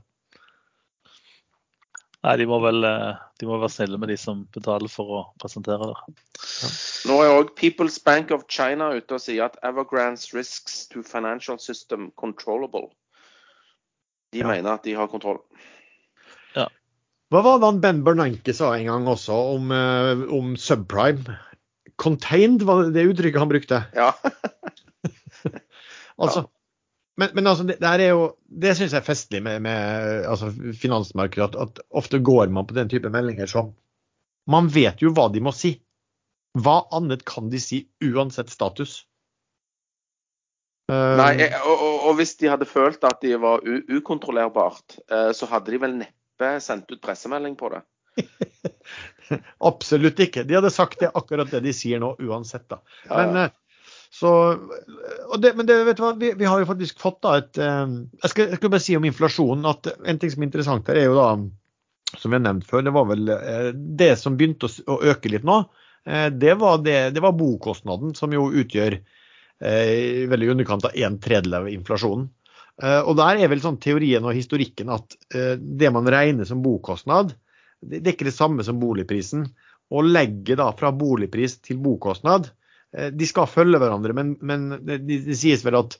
Nei, de må vel eh, de må være snille med de som betaler for å presentere det. Nå er òg People's Bank of China ute og sier at Evergrande's risks to financial system controllable. De Ja. mener at de har kontroll. Hva var det Ben Bernanke sa en gang også om, eh, om subprime? Contained, var det det uttrykket han brukte? Ja. [LAUGHS] Altså, men, men altså, det, det jo, det syns jeg er festlig med, med altså, finansmarkedet, at, at ofte går man på den type meldinger som Man vet jo hva de må si. Hva annet kan de si uansett status? Uh, Nei, eh, og, og, og hvis de hadde følt at de var ukontrollerbart, uh, så hadde de vel neppe sendt ut pressemelding på det. [LAUGHS] Absolutt ikke. De hadde sagt det akkurat det de sier nå, uansett. da. Ja, Men, ja. eh, så, det, men det, vet du hva, vi, vi har jo faktisk fått da et eh, jeg, skal, jeg skal bare si om inflasjonen at en ting som er interessant her, er jo da, som vi har nevnt før, det var vel eh, det som begynte å, øke litt nå. eh, Det var, det, det var bokostnaden, som jo utgjør eh, veldig i underkant av en tredjedel av inflasjonen. Og der er vel sånn teorien og historikken at det man regner som bokostnad, det det er ikke det samme som boligprisen. Å legge da fra boligpris til bokostnad, de skal følge hverandre, men, men det, det, sies vel at,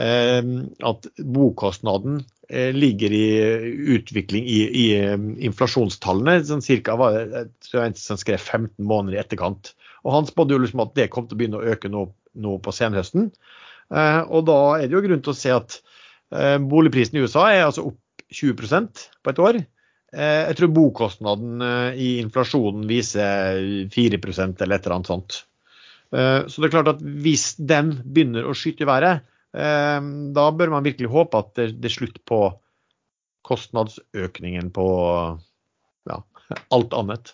eh, at bokostnaden eh, ligger i utvikling i, i eh, inflasjonstallene. Sånn cirka var det en som skrev 15 måneder i etterkant. Og han spådde jo liksom at det kom til å begynne å øke nå, nå på senhøsten. Eh, og da er det jo grunn til å se at eh, boligprisen i USA er altså opp 20% på et år. Eh, Jeg tror bokostnaden eh, i inflasjonen viser 4 eller et eller annet sånt. Eh, Så det er klart at hvis den begynner å skyte i været, eh, da bør man virkelig håpe at det er slutt på kostnadsøkningen på ja, alt annet.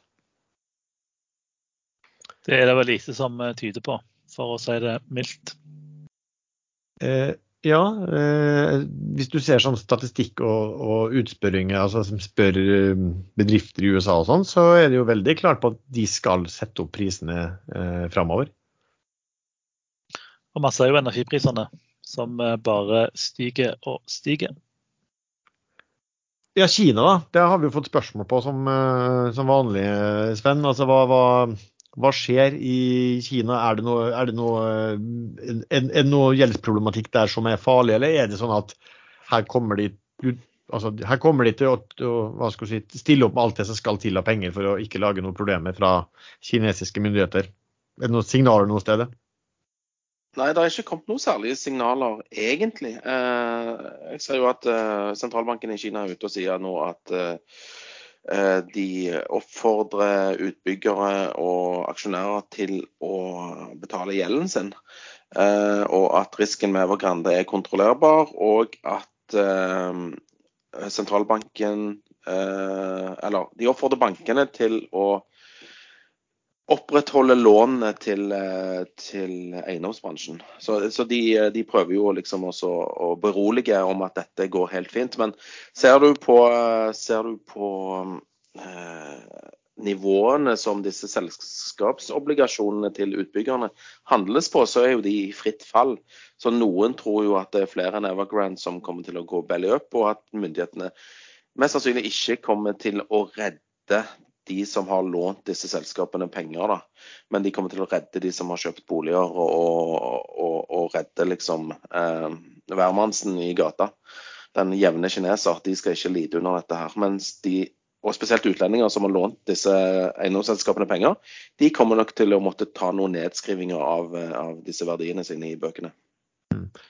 Det er det vel lite som eh, tyder på, for å si det mildt. Eh, Ja, eh, hvis du ser sånn statistikk og, og utspørringer altså som spør bedrifter i USA og sånn, så er det jo veldig klart på at de skal sette opp prisene eh, framover. Og masse er jo energiprisene som eh, bare stiger og stiger. Ja, Kina, da. Det har vi jo fått spørsmål på som, eh, som vanlig, eh, Sven. Altså, hva, hva, hva skjer i Kina? Er det noe, er det noe, en, en, noe gjeldsproblematikk der som er farlig, eller er det sånn at her kommer de Altså, her kommer de til å, å si, stille opp med alt det som skal til av penger for å ikke lage noen problemer fra kinesiske myndigheter. Er det noen signaler noe sted? Nei, det er ikke kommet noen særlige signaler, egentlig. Eh, jeg ser jo at eh, sentralbanken i Kina er ute og sier nå at eh, de oppfordrer utbyggere og aksjonærer til å betale gjelden sin. Og at risken med Evergrande er kontrollerbar, og at sentralbanken Eller de oppfordrer bankene til å opprettholde lånene til, eh, til eiendomsbransjen. Så, så de, de prøver jo liksom også å berolige om at dette går helt fint. Men ser du på, ser du på eh, nivåene som disse selskapsobligasjonene til utbyggerne handles på, så er jo de i fritt fall. Så noen tror jo at det er flere enn Evergrande som kommer til å gå belly up, og at myndighetene mest sannsynlig ikke kommer til å redde de som har lånt disse selskapene penger, da. Men de kommer til å redde de som har kjøpt boliger, og, og, og, redde liksom eh, hvermannsen i gata. Den jevne kineser. De skal ikke lide under dette her. Mens de, og spesielt utlendinger som har lånt disse eiendomsselskapene penger, de kommer nok til å måtte ta noen nedskrivinger av, av disse verdiene sine i bøkene.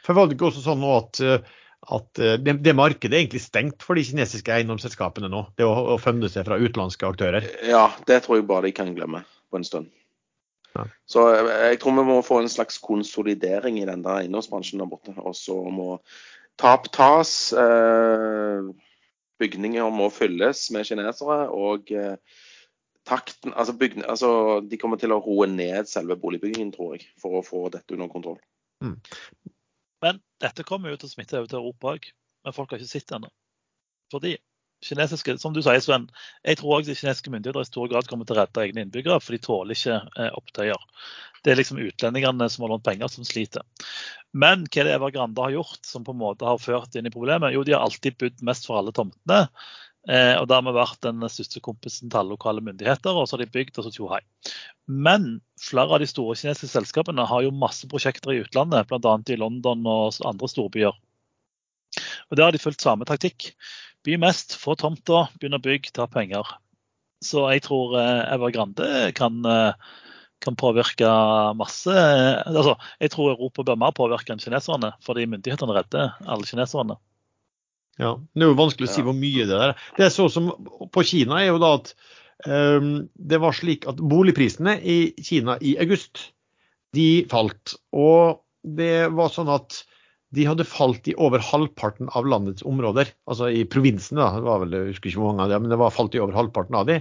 For var det ikke også sånn nå at, eh, at eh, det, det, markedet er egentlig stengt for de kinesiske eiendomsselskapene nå. Det å, å funde seg fra utenlandske aktører. Ja, det tror jeg bare de kan glemme på en stund. Ja. Så jeg, jeg tror vi må få en slags konsolidering i den der eiendomsbransjen der borte. Og så må tap tas. Eh, bygninger må fylles med kinesere. og takten, altså, bygning, altså De kommer til å roe ned selve boligbyggingen, tror jeg, for å få dette under kontroll. Mm. Men dette kommer jo til å smitte over til Europa òg. Men folk har ikke sett det ennå. Fordi kinesiske, som du sier, Sven, jeg tror også de kinesiske myndigheter i stor grad kommer til å redde egne innbyggere, for de tåler ikke eh, opptøyer. Det er liksom utlendingene som har lånt penger, som sliter. Men hva er det Evergrande har gjort som på en måte har ført inn i problemet? Jo, de har alltid budt mest for alle tomtene. Eh, og dermed vært den største kompisen til alle lokale myndigheter, og så har de bygd og så tjohei. Men flere av de store kinesiske selskapene har jo masse prosjekter i utlandet, bl.a. i London og andre storbyer. Og Der har de fulgt samme taktikk. By mest, få tomta, begynne å bygge, ta penger. Så jeg tror eh, Evergrande kan, eh, kan påvirke masse. Altså, jeg tror Europa bør mer påvirke enn kineserne, fordi myndighetene redder alle kineserne. Ja, Det er jo vanskelig å si hvor mye det er. Det er så som på Kina er jo da at um, det var slik at boligprisene i Kina i august de falt. Og det var sånn at de hadde falt i over halvparten av landets områder. Altså i provinsene, da. Det var vel, jeg husker ikke hvor mange av det, men det var falt i over halvparten av de.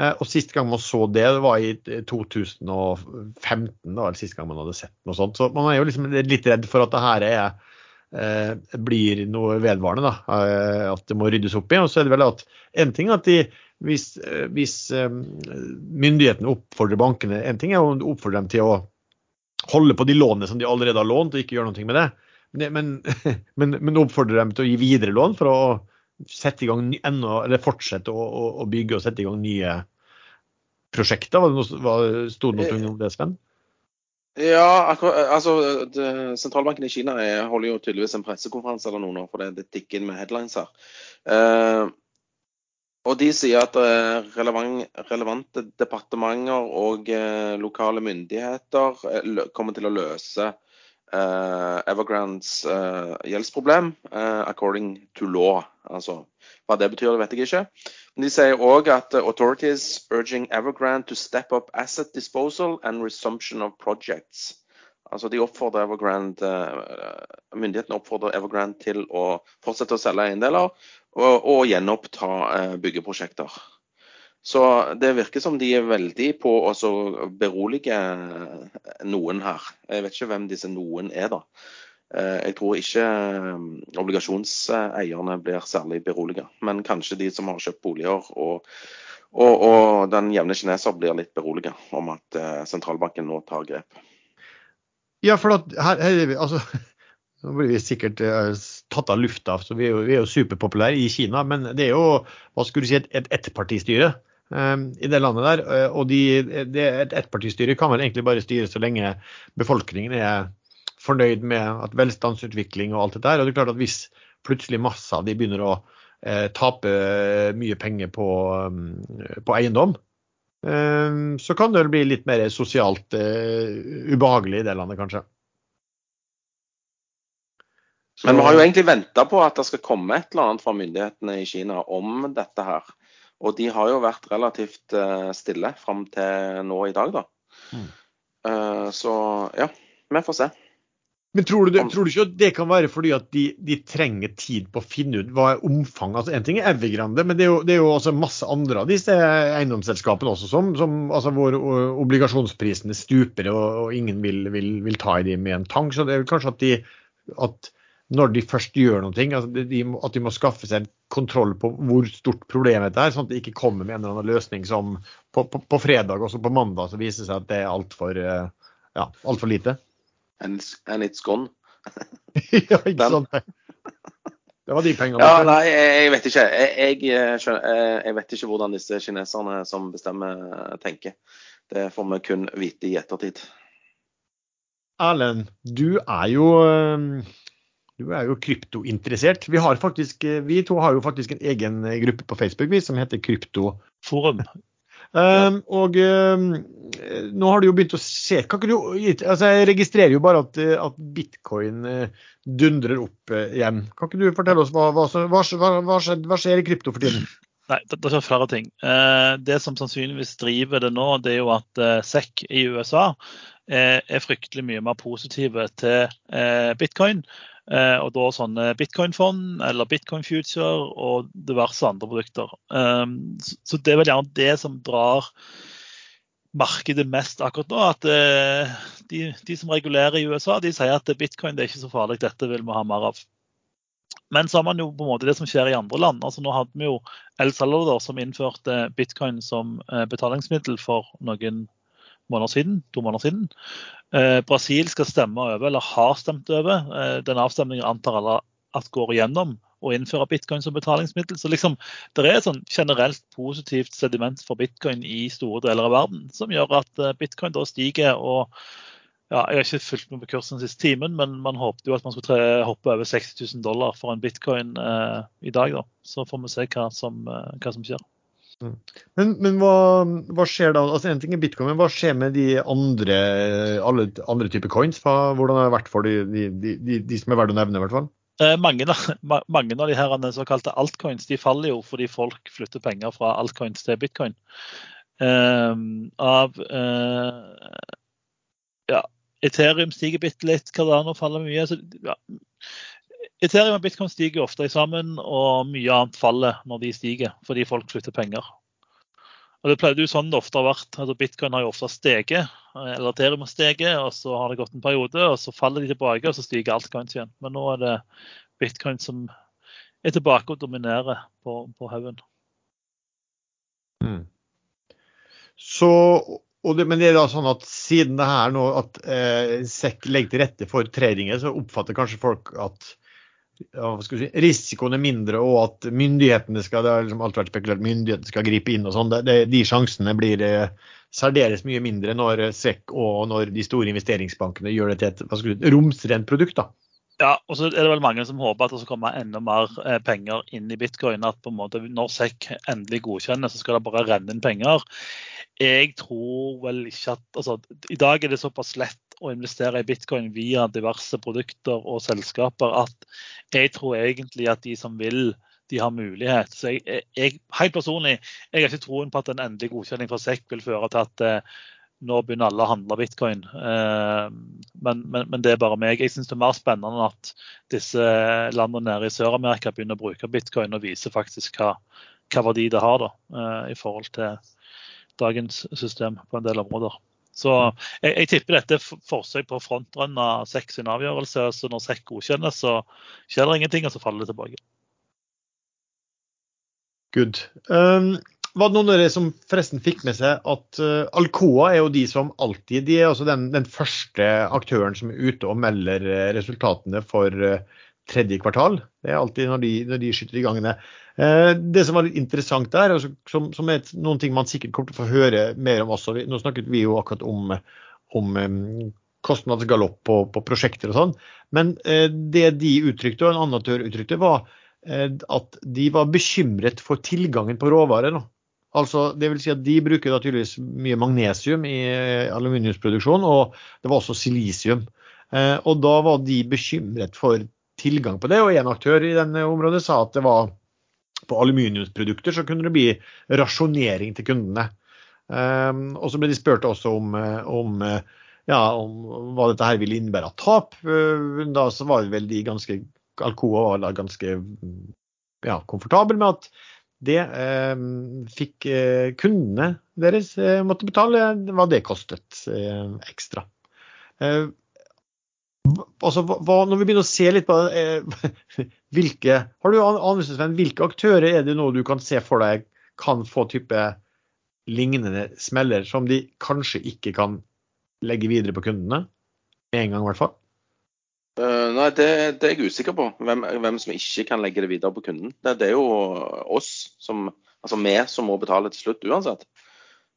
Eh, og sist gang man så det, det var i 2015, da, eller sist gang man hadde sett noe sånt. Så man er jo liksom litt redd for at det her er eh, blir noe vedvarende. Da, eh, at det må ryddes opp i. Og så er det vel at en ting at de, hvis, eh, hvis eh, myndighetene oppfordrer bankene En ting er å oppfordre dem til å holde på de lånene som de allerede har lånt, og ikke gjøre noe med det. Men, men, [LAUGHS] men oppfordre dem til å gi videre lån for å sette i gang enda, eller fortsette å, å, bygge og sette i gang nye prosjekter. Var det noe, Sto det noe om det, Sven? Ja, akkurat, altså det, Sentralbanken i Kina er, holder jo tydeligvis en pressekonferanse eller noe nå, for det, det tikker inn med headlines her. Eh, og De sier at eh, relevant, relevante departementer og eh, lokale myndigheter eh, kommer til å løse eh, Evergrandes eh, gjeldsproblem according to law. Altså, Hva det betyr, det vet jeg ikke. De sier òg at authorities urging Evergrande to step up asset disposal and resumption of projects. Altså de oppfordrer Evergrande, uh, Myndighetene oppfordrer Evergrande til å fortsette å selge eiendeler og, og gjenoppta uh, byggeprosjekter. Så det virker som de er veldig på å berolige noen her. Jeg vet ikke hvem disse noen er, da. Eh, jeg tror ikke eh, obligasjonseierne blir særlig beroliget, men kanskje de som har kjøpt boliger og, og, og den jevne kineser blir litt beroliget om at eh, sentralbanken nå tar grep. Ja, for at her, her er altså, [LAUGHS] Nå blir vi sikkert tatt av lufta, så vi er jo, vi er jo superpopulære i Kina. Men det er jo hva skulle du si, et ettpartistyre um, i det landet der. Og de, det, et ettpartistyre kan vel egentlig bare styre så lenge befolkningen er fornøyd med at velstandsutvikling og alt det der. Og det er klart at hvis plutselig masse av de begynner å eh, tape mye penger på, um, på eiendom, eh, så kan det bli litt mer sosialt eh, ubehagelig i det landet, kanskje. Så... Men vi har jo egentlig venta på at det skal komme et eller annet fra myndighetene i Kina om dette her. Og de har jo vært relativt uh, stille fram til nå i dag, da. Mm. Uh, så ja, vi får se. Men tror du, tror du, ikke at det kan være fordi at de, de, trenger tid på å finne ut hva er omfanget? Altså, en ting er Evergrande, men det er jo, det er jo også masse andre av disse eiendomsselskapene også som, som altså hvor obligasjonsprisene stuper og, og ingen vil, vil, vil, ta i dem med en tang. Så det er kanskje at, de, at når de først gjør noe, altså de, at de må skaffe seg en kontroll på hvor stort problemet er, sånn at de ikke kommer med en eller annen løsning som på, på, på fredag og så på mandag så viser det seg at det er altfor eh, ja, alt for lite and, and it's gone. [LAUGHS] ja, ikke sant. Det var de pengene. Ja, nei, jeg vet ikke. Jeg, jeg, jeg, vet ikke hvordan disse kineserne som bestemmer, tenker. Det får vi kun vite i ettertid. Erlend, du er jo du er jo kryptointeressert. Vi, har faktisk, vi to har jo faktisk en egen gruppe på Facebook vi, som heter Kryptoforum. Um, og um, nå har du jo begynt å se du, altså Jeg registrerer jo bare at, at bitcoin uh, dundrer opp uh, igjen. Kan ikke du fortelle oss hva, hva, hva, hva, skjer, skjer i krypto for tiden? [CLEARS THROAT] Nei, det, det skjer flere ting. Uh, det som sannsynligvis driver det nå, det er jo at SEC i USA er fryktelig mye mer positive til bitcoin. Eh, og da sånne bitcoin-fond eller bitcoin future og diverse andre produkter. Um, så det er vel gjerne det som drar markedet mest akkurat nå. At eh, de, de, som regulerer i USA, de sier at bitcoin det er ikke så farlig, dette vil vi ha mer av. Men så har man jo på en måte det som skjer i andre land. Altså Nå hadde vi jo El Salvador som innførte bitcoin som eh, betalingsmiddel for noen måneder siden, to måneder siden. Eh, Brasil skal stemme over, eller har stemt over. Eh, den avstemningen antar alle at går igjennom å innføre bitcoin som betalingsmiddel. Så liksom, det er et sånn generelt positivt sediment for bitcoin i store deler av verden, som gjør at eh, bitcoin da stiger. og ja, Jeg har ikke fulgt med på kursen den siste timen, men man håpet jo at man skulle hoppe over 60 000 dollar for en bitcoin eh, i dag. da. Så får vi se hva som, hva som skjer. Men, men hva, hva, skjer da? altså En ting er bitcoin, men hva skjer med de andre, alle andre typer coins? Hvordan har det vært for de, de, de, de, som er verdt å nevne, i hvert fall? Eh, mange, [LAUGHS] mange, av de her såkalte altcoins de faller jo fordi folk flytter penger fra altcoins til bitcoin. Eh, av eh, ja, Ethereum stiger bitte litt, Cardano faller mye. Så, ja. Ethereum og bitcoin stiger ofte sammen, og mye annet faller når de stiger, fordi folk flytter penger. Og Det pleide jo sånn det ofte har vært. altså Bitcoin har jo ofte steget, eller Ethereum har steget, og så har det gått en periode, og så faller de tilbake, og så stiger altcoins igjen. Men nå er det bitcoin som er tilbake og dominerer på, på haugen. Mm. Så, det, men det er da sånn at siden det her nå at eh, SEC legger til rette for tradinger, så oppfatter kanskje folk at si, risikoen er mindre, og at myndighetene skal det har liksom alltid vært spekulert, myndighetene skal gripe inn og sånn. De sjansene blir eh, særdeles mye mindre når SEC og når de store investeringsbankene gjør det til et si, romsrent produkt. da. Ja, og så er det vel mange som håper at det skal komme enda mer eh, penger inn i bitcoin. At på en måte når SEC endelig godkjenner, så skal det bare renne inn penger. Jeg tror vel ikke at altså, I dag er det såpass lett å investere i bitcoin via diverse produkter og selskaper at jeg tror egentlig at de som vil, de har mulighet. Så jeg, jeg helt personlig jeg har ikke troen på at en endelig godkjenning fra SEC vil føre til at eh, nå begynner alle å handle bitcoin. Eh, men, men, men, det er bare meg. Jeg syns det er mer spennende at disse landene nede i Sør-Amerika begynner å bruke bitcoin og viser faktisk hva, hva verdi det har da, eh, i forhold til dagens system på en del områder. Så jeg, jeg tipper dette er forsøk på å frontrunne SEC sin avgjørelse. Så når SEC godkjennes, så skjer det ingenting, og så faller det tilbake. Good. Um, var det noen av dere som forresten fikk med seg at uh, Alcoa er jo de som alltid de er altså den, den, første aktøren som er ute og melder uh, resultatene for uh, tredje kvartal. Det er alltid når de, når de skyter i gangene. Eh, det som var litt interessant der, og som, som, er noen ting man sikkert kommer til å få høre mer om også Nå snakket vi jo akkurat om, om kostnadsgalopp på, på, prosjekter og sånn. Men eh, det de uttrykte, og en annen aktør uttrykte, var eh, at de var bekymret for tilgangen på råvarer. Altså, det vil si at De bruker tydeligvis mye magnesium i aluminiumsproduksjon, og det var også silisium. Og Da var de bekymret for tilgang på det, og en aktør i denne området sa at det var på aluminiumsprodukter så kunne det bli rasjonering til kundene. Um, og så ble de spurt også om, eh, om, eh, ja, om hva dette her ville innebære av tap. Uh, da så var vel de ganske Alcoa var ganske ja, komfortable med at det eh, fikk eh, kundene deres eh, måtte betale hva det kostet ekstra. Altså, hva, når vi begynner å se litt på eh, [LAUGHS] hvilke Har du anelse, hvilke aktører er det nå du kan se for deg kan få type lignende smeller som de kanskje ikke kan legge videre på kundene? Med en gang, i hvert fall. Uh, nei, det, det, er jeg usikker på. Hvem, hvem, som ikke kan legge det videre på kunden. Det, det er jo oss, som, altså vi, som må betale til slutt uansett.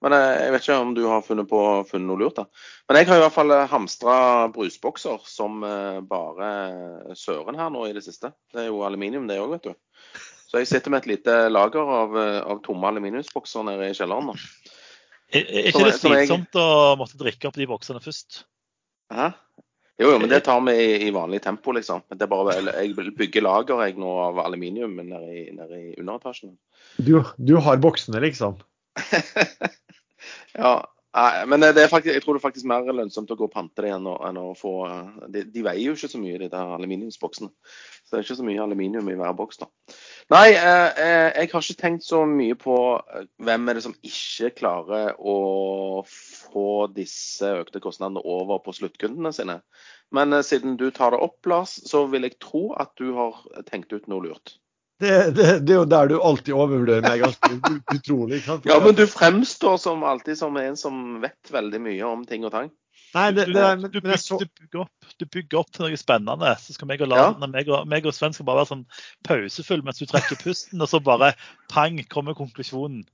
Men eh, jeg vet ikke om du har funnet, på, funnet noe lurt. da. Men jeg har i hvert fall eh, hamstra brusbokser som eh, bare søren her nå i det siste. Det er jo aluminium det òg, vet du. Så jeg sitter med et lite lager av, av tomme aluminiumsbokser nede i kjelleren. da. Er, er ikke Som- det slitsomt å måtte drikke opp de boksene først? Hæ? Jo, jo, men det tar vi i, i vanlig tempo, liksom. Det er bare, jeg bygger lager jeg nå av aluminium nede i, nede i underetasjen. Du, du har boksene, liksom. [LAUGHS] Ja, nei, men faktisk, jeg tror det er faktisk mer lønnsomt å gå og pante det enn å, enn å få de, de veier jo ikke så mye, de der aluminiumsboksene. Så det er ikke så mye aluminium i hver boks, da. Nei, eh, eh, jeg har ikke tenkt så mye på eh, hvem er det som ikke klarer å få disse økte kostnadene over på sluttkundene sine. Men eh, siden du tar det opp, Lars, så vil jeg tro at du har tenkt ut noe lurt. Det, det, det er jo der du alltid overvurderer meg ganske utrolig. sant? Ja, men du fremstår som alltid som en som vet veldig mye om ting og tang. Nei, det, det, men, du, men så, bygger, du, bygger opp, du bygger opp til noe spennende. Så skal meg og, Ja. Meg og, meg og Sven skal bare være sånn pausefull mens du trekker pusten, og så bare pang, kommer konklusjonen.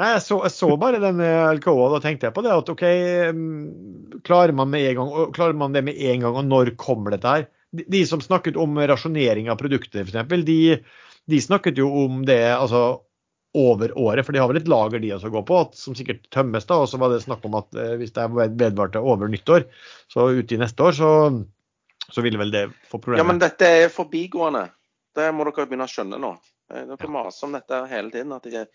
nei, jeg så, jeg så bare den LKO, og da tenkte jeg på det at OK, mm, klarer man, med en gang, klarer man det med en gang, og når kommer dette her? De, de som snakket om rasjonering av produkter, f.eks., de, de snakket jo om det altså over året, for de har vel et lager de også går på, at, som sikkert tømmes. da, Og så var det snakk om at eh, hvis det er vedvarte over nyttår, så ute i neste år, så, så vil vel det få problemer. Ja, men dette er forbigående. Det må dere begynne å skjønne nå. Dere ja. maser om dette hele tiden. at det,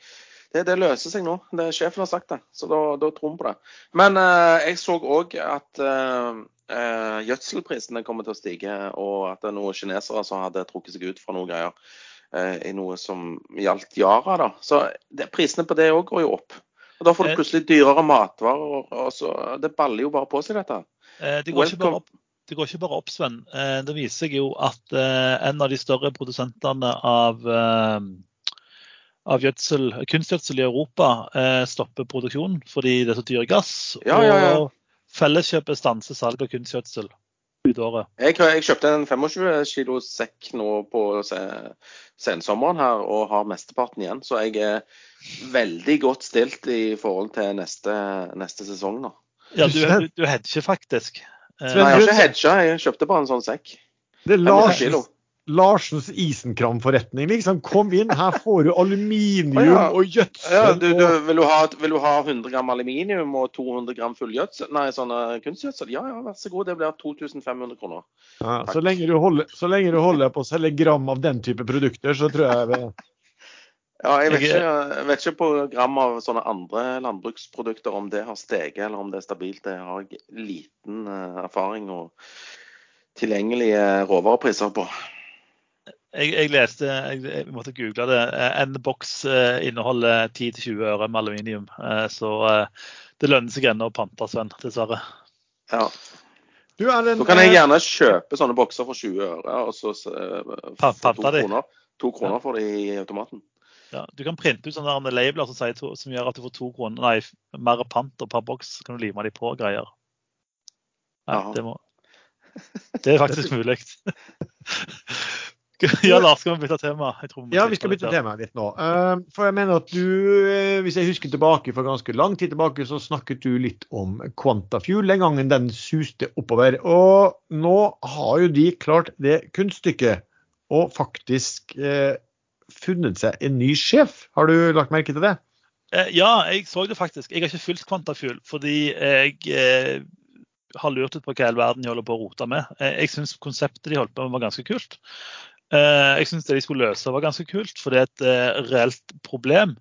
det, det løser seg nå. Det, sjefen har sagt det, så da, da tror vi på det. Men eh, jeg så òg at eh, eh, gjødselprisene kommer til å stige, og at det er noen kinesere som hadde trukket seg ut fra noen greier eh, i noe som gjaldt Yara. da. Så det, prisene på det òg går jo opp. Og Da får Eh. du plutselig dyrere matvarer. og- og så, Det baller jo bare på seg, dette. Eh, Det går opp, det går ikke bare opp Sven. Eh, Det viser seg jo at eh, en av de større produsentene av, eh, av gjødsel, kunstgjødsel i Europa eh, stopper produksjonen fordi det er så dyr gass. Ja, ja, ja. Og Felleskjøpet stanser salg av kunstgjødsel ut året. Jeg, jeg kjøpte en 25 kilo sekk nå på se- sensommeren her, og har mesteparten igjen. Så jeg er veldig godt stilt i forhold til neste, neste sesong nå. Ja, du, du, du hedger faktisk. Sven, Nei, jeg har ikke hedga, jeg kjøpte bare en sånn sekk. Det er 500 Larsens, isenkramforretning, liksom. Kom inn, her får du aluminium ja. og gjødsel. Ja, du, du, vil, du ha, vil du ha 100 gram aluminium og 200 gram fullgjødsel? Nei, sånn eh, kunstgjødsel? Ja, ja, vær så god. Det blir 2500 kroner. Ja, så, lenge du holder, så lenge du holder på å selge gram av den type produkter, så tror jeg vi- Ja, jeg vet, ikke, jeg vet ikke på gram av sånne andre landbruksprodukter om det har steget eller om det er stabilt. Det har jeg liten eh, erfaring og tilgjengelige råvarepriser på. Jeg, jeg leste, jeg, jeg måtte google det. Eh, En boks eh, inneholder 10-20 øre med aluminium. Eh, Så det lønner seg ennå å pante, Sven, dessverre. Ja. Du, den, Så kan jeg gjerne kjøpe sånne bokser for 20 øre, og så få to kroner, to kroner for det i automaten. Ja, du kan printe ut sånne labeler som, sier to, som gjør at du får to kroner, nei, mer panter per boks. Så kan du lime de på og greier. Ja, det, må, det er faktisk [LAUGHS] mulig. Ja, Lars, skal vi bytte tema? Må Ja, vi skal bytte tema litt nå. Eh, For jeg mener at du, eh, hvis jeg husker tilbake for ganske lang tid tilbake, så snakket du litt om Quantafuel den gangen den suste oppover. Og nå har jo de klart det kunststykket og faktisk eh, funnet seg en ny sjef. Har du lagt merke til det? Eh, Ja, jeg så det faktisk. Jeg har ikke fulgt Quantafuel fordi jeg eh, har lurt ut på hva i all verden de holder på å rote med. Eh, jeg syns konseptet de holdt på med var ganske kult. Eh, jeg syns det de skulle løse var ganske kult, for det er et eh, reelt problem.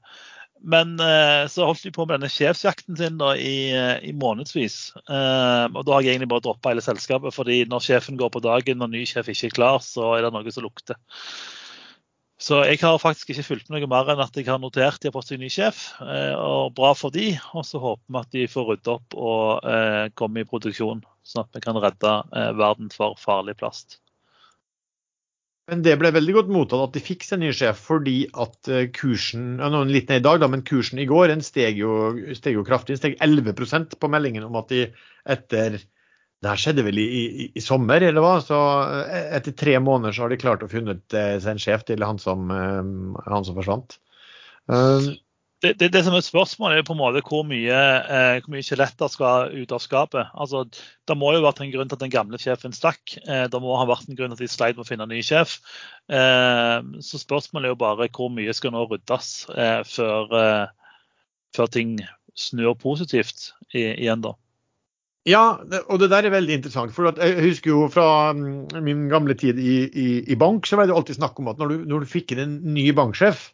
Men eh, så holdt de på med denne sjefsjakten sin da, i, i månedsvis. Og da har jeg egentlig bare droppa hele selskapet, fordi når sjefen går på dagen og ny sjef ikke er klar, så er det noe som lukter. Så jeg har faktisk ikke fulgt noe mer enn at jeg har notert de har fått seg ny sjef. Og bra for de, og så håper vi at de får rydde opp og eh, komme i produksjon, sånn at vi kan redde verden for farlig plast. Men det ble veldig godt mottatt at de fikk seg ny sjef, fordi at eh, kursen ja, litt ned i dag, da, men kursen i går den steg jo, steg jo kraftig. Den steg 11% på meldingen om at de etter Det her skjedde vel i, i, i sommer, eller hva? Så eh, etter tre måneder så har de klart å funnet eh, seg en sjef til han som, han som forsvant. Det, det, som er spørsmålet, er på en måte hvor mye, eh, skal ut av skapet. Altså, Det må jo ha vært en grunn til at den gamle sjefen stakk. Eh, det må ha vært en grunn til at de sleit med å finne en ny sjef. Eh, så spørsmålet er jo bare hvor mye skal nå ryddes eh, før, eh, før ting snur positivt igjen, da. Ja, og det der er veldig interessant. for Jeg husker jo fra mm, min gamle tid i, i, i bank, så var det alltid snakk om at når du, når du fikk inn en ny banksjef,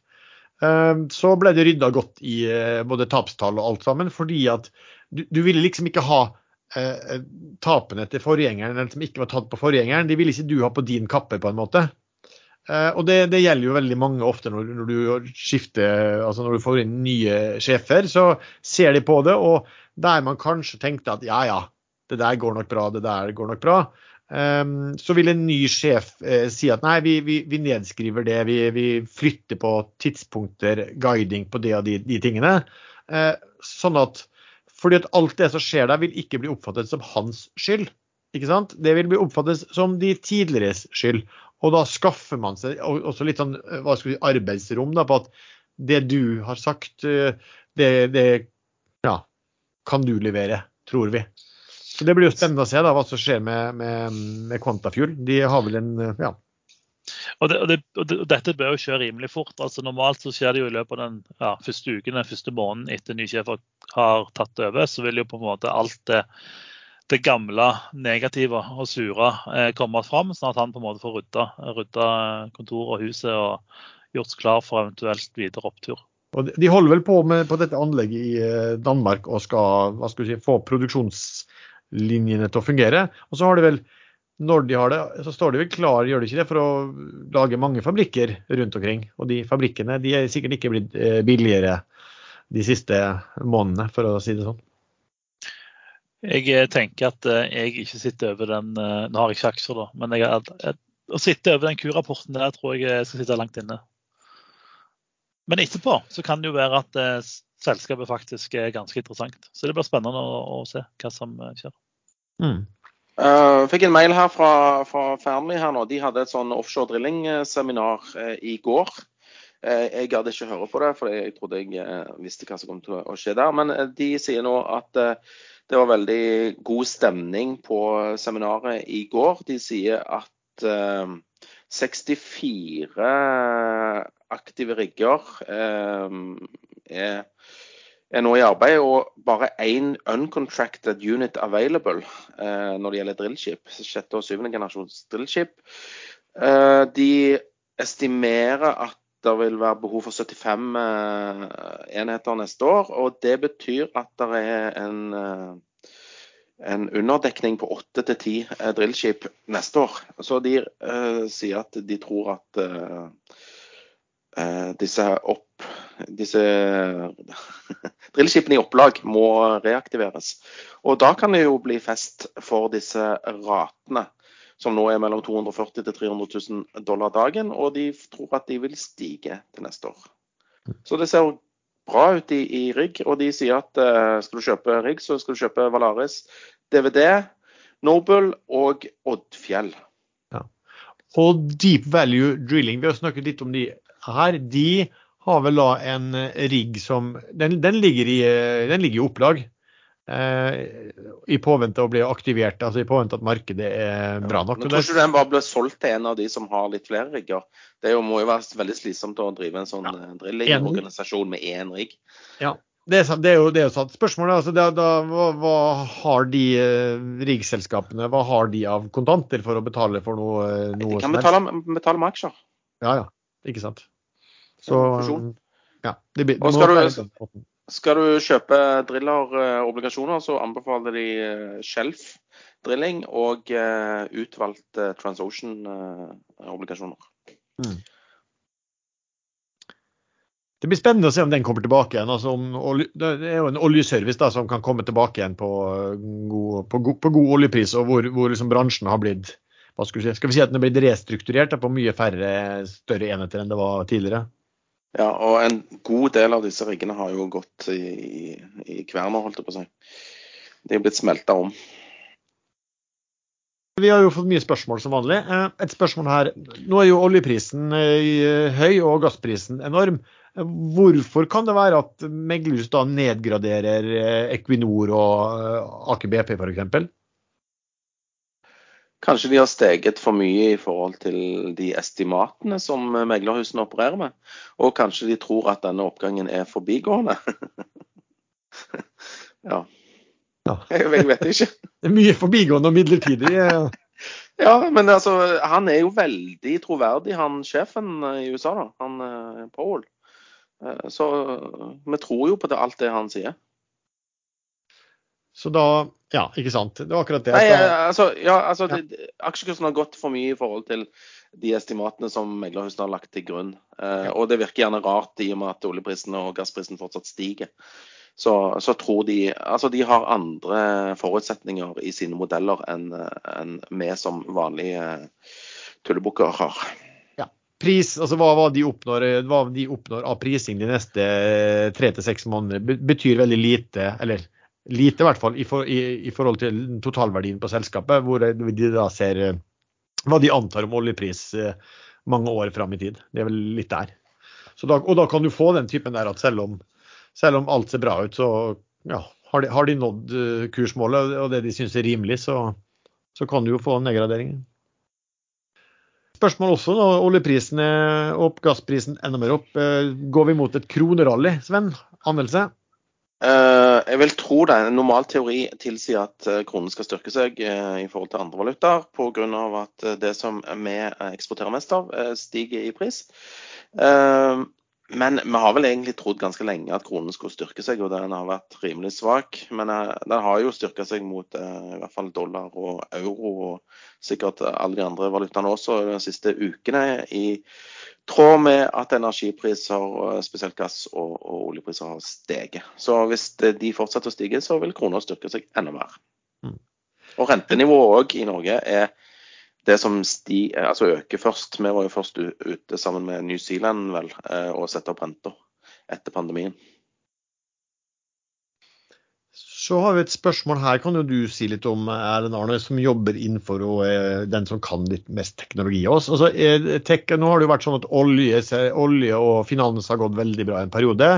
så ble det rydda godt i eh, både tapstall og alt sammen. Fordi at du, du ville liksom ikke ha eh, tapene til forgjengeren eller som ikke var tatt på forgjengeren. De ville ikke du ha på din kappe, på en måte. Eh, og det, det, gjelder jo veldig mange ofte når, når, du skifter, altså når du får inn nye sjefer, så ser de på det. og der man kanskje tenkte at ja, ja, det der går nok bra, det der går nok bra. Um, så vil en ny sjef uh, si at nei, vi, vi, vi nedskriver det, vi, vi, flytter på tidspunkter, guiding på det og de, de tingene. Uh, sånn at fordi at alt det som skjer der, vil ikke bli oppfattet som hans skyld. Ikke sant? Det vil bli oppfattet som de tidligere skyld. Og da skaffer man seg også litt sånn eh, hva skal vi arbeidsrom da, på at det du har sagt, det, det ja, kan du levere, tror vi. Så Det blir jo spennende å se da, hva som skjer med, med, med Quantafuel. De har vel en ja. Og, det, og, det, og, Dette bør jo skje rimelig fort. altså Normalt så skjer det jo i løpet av den ja, første uken, den første måneden etter ny sjef har tatt over. Så vil jo på en måte alt det, det gamle, negative og sure eh, komme fram, sånn at han på en måte får rydda, rydda kontoret og huset og gjort klar for eventuelt videre opptur. Og de holder vel på med på dette anlegget i eh, Danmark og skal, skal si, få produksjonslinjene til å fungere. Og så har de vel, når de har det, så står de vel klar gjør de ikke det, for å lage mange fabrikker rundt omkring. Og de fabrikkene de er sikkert ikke blitt eh, billigere de siste månedene, for å si det sånn. Jeg eh, tenker at jeg ikke sitter over den Nå har jeg ikke aksjer, da, men jeg, å sitte over den Q-rapporten der tror jeg jeg skal sitte langt inne. Men etterpå så kan det jo være at eh, selskapet faktisk er ganske interessant. Så det blir spennende å, å se hva som eh, skjer. Mm. Uh, fikk en mail her fra, fra Fearnley her nå. De hadde et sånn offshore drilling-seminar uh, i går. Uh, jeg gadd ikke høre på det, for jeg trodde jeg visste hva som kom til å skje der. Men de sier nå at det var veldig god stemning på seminaret i går. De sier at 64 aktive rigger eh, er, er, nå i arbeid, og bare én uncontracted unit available eh, når det gjelder drillskip. Sjette og syvende generasjons drillskip. Eh, de estimerer at det vil være behov for 75 eh, enheter neste år, og det betyr at det er en eh, en underdekning på åtte til ti eh, drillskip neste år. Så de uh, sier at de tror at uh, uh, disse, opp, disse [LAUGHS] drillskipene i opplag må reaktiveres. Og da kan det jo bli fest for disse ratene, som nå er mellom 240 til 300 000 dollar dagen. Og de tror at de vil stige til neste år. Så det ser bra ut i, i rigg. Og de sier at uh, skal du kjøpe rigg, så skal du kjøpe Valaris, DVD, Noble og Oddfjell. Ja. Og Deep Value Drilling, vi har snakket litt om de her. De har vel da en rigg som Den, den ligger, i, den ligger i opplag. Eh, I påvente å bli aktivert, altså i påvente at markedet er bra nok. Men tror ikke du den bare ble solgt til en av de som har litt flere rigger? Det jo, må jo være veldig slitsomt å drive en sånn ja. drillingorganisasjon med én rigg. Ja, det er, det er, jo det er sant. Spørsmålet altså, det, da, hva, hva, har de eh, riggselskapene hva har de av kontanter for å betale for noe, noe De kan betale, betale, med aksjer. Ja, ja. Ikke sant. Så, ja, det, det, og skal du, skal du kjøpe driller-obligasjoner, så anbefaler de eh, Shelf drilling og uh, utvalgte Transocean-obligasjoner. Mm. Det blir spennende å se om den kommer tilbake igjen. Altså om, det er jo en oljeservice da, som kan komme tilbake igjen på god, på god, på god oljepris, og hvor, hvor liksom bransjen har blitt hva skal, si, skal vi si at den er blitt restrukturert da, på mye færre større enheter enn det var tidligere? Ja, og en god del av disse riggene har jo gått i, i kverner, holdt jeg på å si. De er blitt smelta om. Vi har jo fått mye spørsmål som vanlig. Eh, et spørsmål her. Nå er jo oljeprisen eh, høy og gassprisen enorm. Hvorfor kan det være at meglerhus da nedgraderer eh, Equinor og Aker BP f.eks.? Kanskje de har steget for mye i forhold til de estimatene som meglerhusene opererer med. Og kanskje de tror at denne oppgangen er forbigående. [LAUGHS] Ja. Ja. [LAUGHS] Jeg, jeg vet ikke. Det er mye forbigående og midlertidig. eh. [LAUGHS] Ja, men altså, han er jo veldig troverdig, han sjefen i USA, da. Han Paul. Powell. Eh, Så vi tror jo på det, alt det han sier. Så da Ja, ikke sant. Det var akkurat det. Nei, eh, altså, ja, altså Ja. det, aksjekursen har gått for mye i forhold til de estimatene som meglerhusene har lagt til grunn. Eh, Ja. Og det virker gjerne rart i og med at oljeprisen og gassprisen fortsatt stiger. Så, så tror de Altså, de har andre forutsetninger i sine modeller enn en vi som vanlige tullebukker har. Pris, altså hva, hva, de oppnår, hva de oppnår av prising de neste tre til seks måneder, betyr veldig lite, eller lite i hvert fall, i, for, i, i forhold til totalverdien på selskapet, hvor de da ser eh, hva de antar om oljepris eh, mange år fram i tid. Det er vel litt der. Da, og da kan du få den typen der at selv om, selv om alt ser bra ut, så ja, har, de, har de nådd eh, kursmålet og det de syns er rimelig, så, så kan du jo få nedgraderinger. Spørsmål også, da, oljeprisen er opp, gassprisen enda mer opp. Går vi mot et kronerally, Sven? Anmeldelse? Eh, jeg vil tro det. En normal teori tilsier at eh, kronen skal styrke seg eh, i forhold til andre valutaer, pga. at det som vi eksporterer mest av, stiger i pris. Men vi har vel egentlig trodd ganske lenge at kronen skulle styrke seg, og den har vært rimelig svak. Men den har jo styrka seg mot i hvert fall dollar og euro, og sikkert alle de andre valutaene også de siste ukene. i tråd med at energipriser, spesielt gass og, og oljepriser, har steget. Så hvis de fortsetter å stige, så vil kroner styrke seg enda mer. Mm. Og rentenivået òg i Norge er det som sti, altså øker først. Vi var jo først ute sammen med New Zealand vel, eh, og sette opp renta etter pandemien. Så har vi et spørsmål her, kan jo du si litt om, Erlend Arne, som jobber innenfor og er den som kan litt mest teknologi av oss. Altså, er tech, nå har det jo vært sånn at olje, olje og finans har gått veldig bra en periode.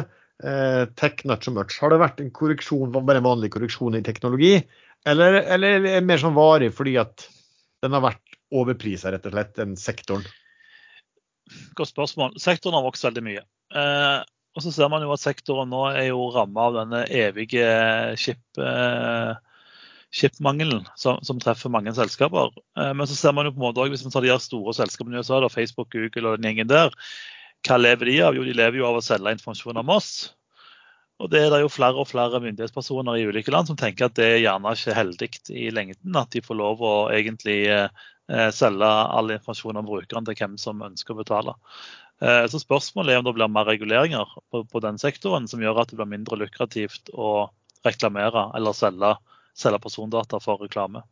Eh, tech not so much. Har det vært en korreksjon, bare en vanlig korreksjon i teknologi, eller, eller er det mer sånn varig fordi at den har vært overprisa, rett og slett, den sektoren? Godt spørsmål. Sektoren har vokst veldig mye. Eh, og så ser man jo at sektoren nå er jo ramma av denne evige chip, eh, chipmangelen som, som treffer mange selskaper. Eh, men så ser man jo på en måte også, hvis man tar de her store selskapene i USA, da, Facebook, Google og den gjengen der, hva lever de av? Jo, de lever jo av å selge informasjon om oss. Og det er det jo flere og flere myndighetspersoner i ulike land som tenker at det er gjerne ikke heldig i lengden at de får lov å egentlig eh, selge all informasjon om brukeren til hvem som ønsker å betale. Eh, Så spørsmålet er om det blir mer reguleringer på, på den sektoren som gjør at det blir mindre lukrativt å reklamere eller selge, selge persondata for reklame.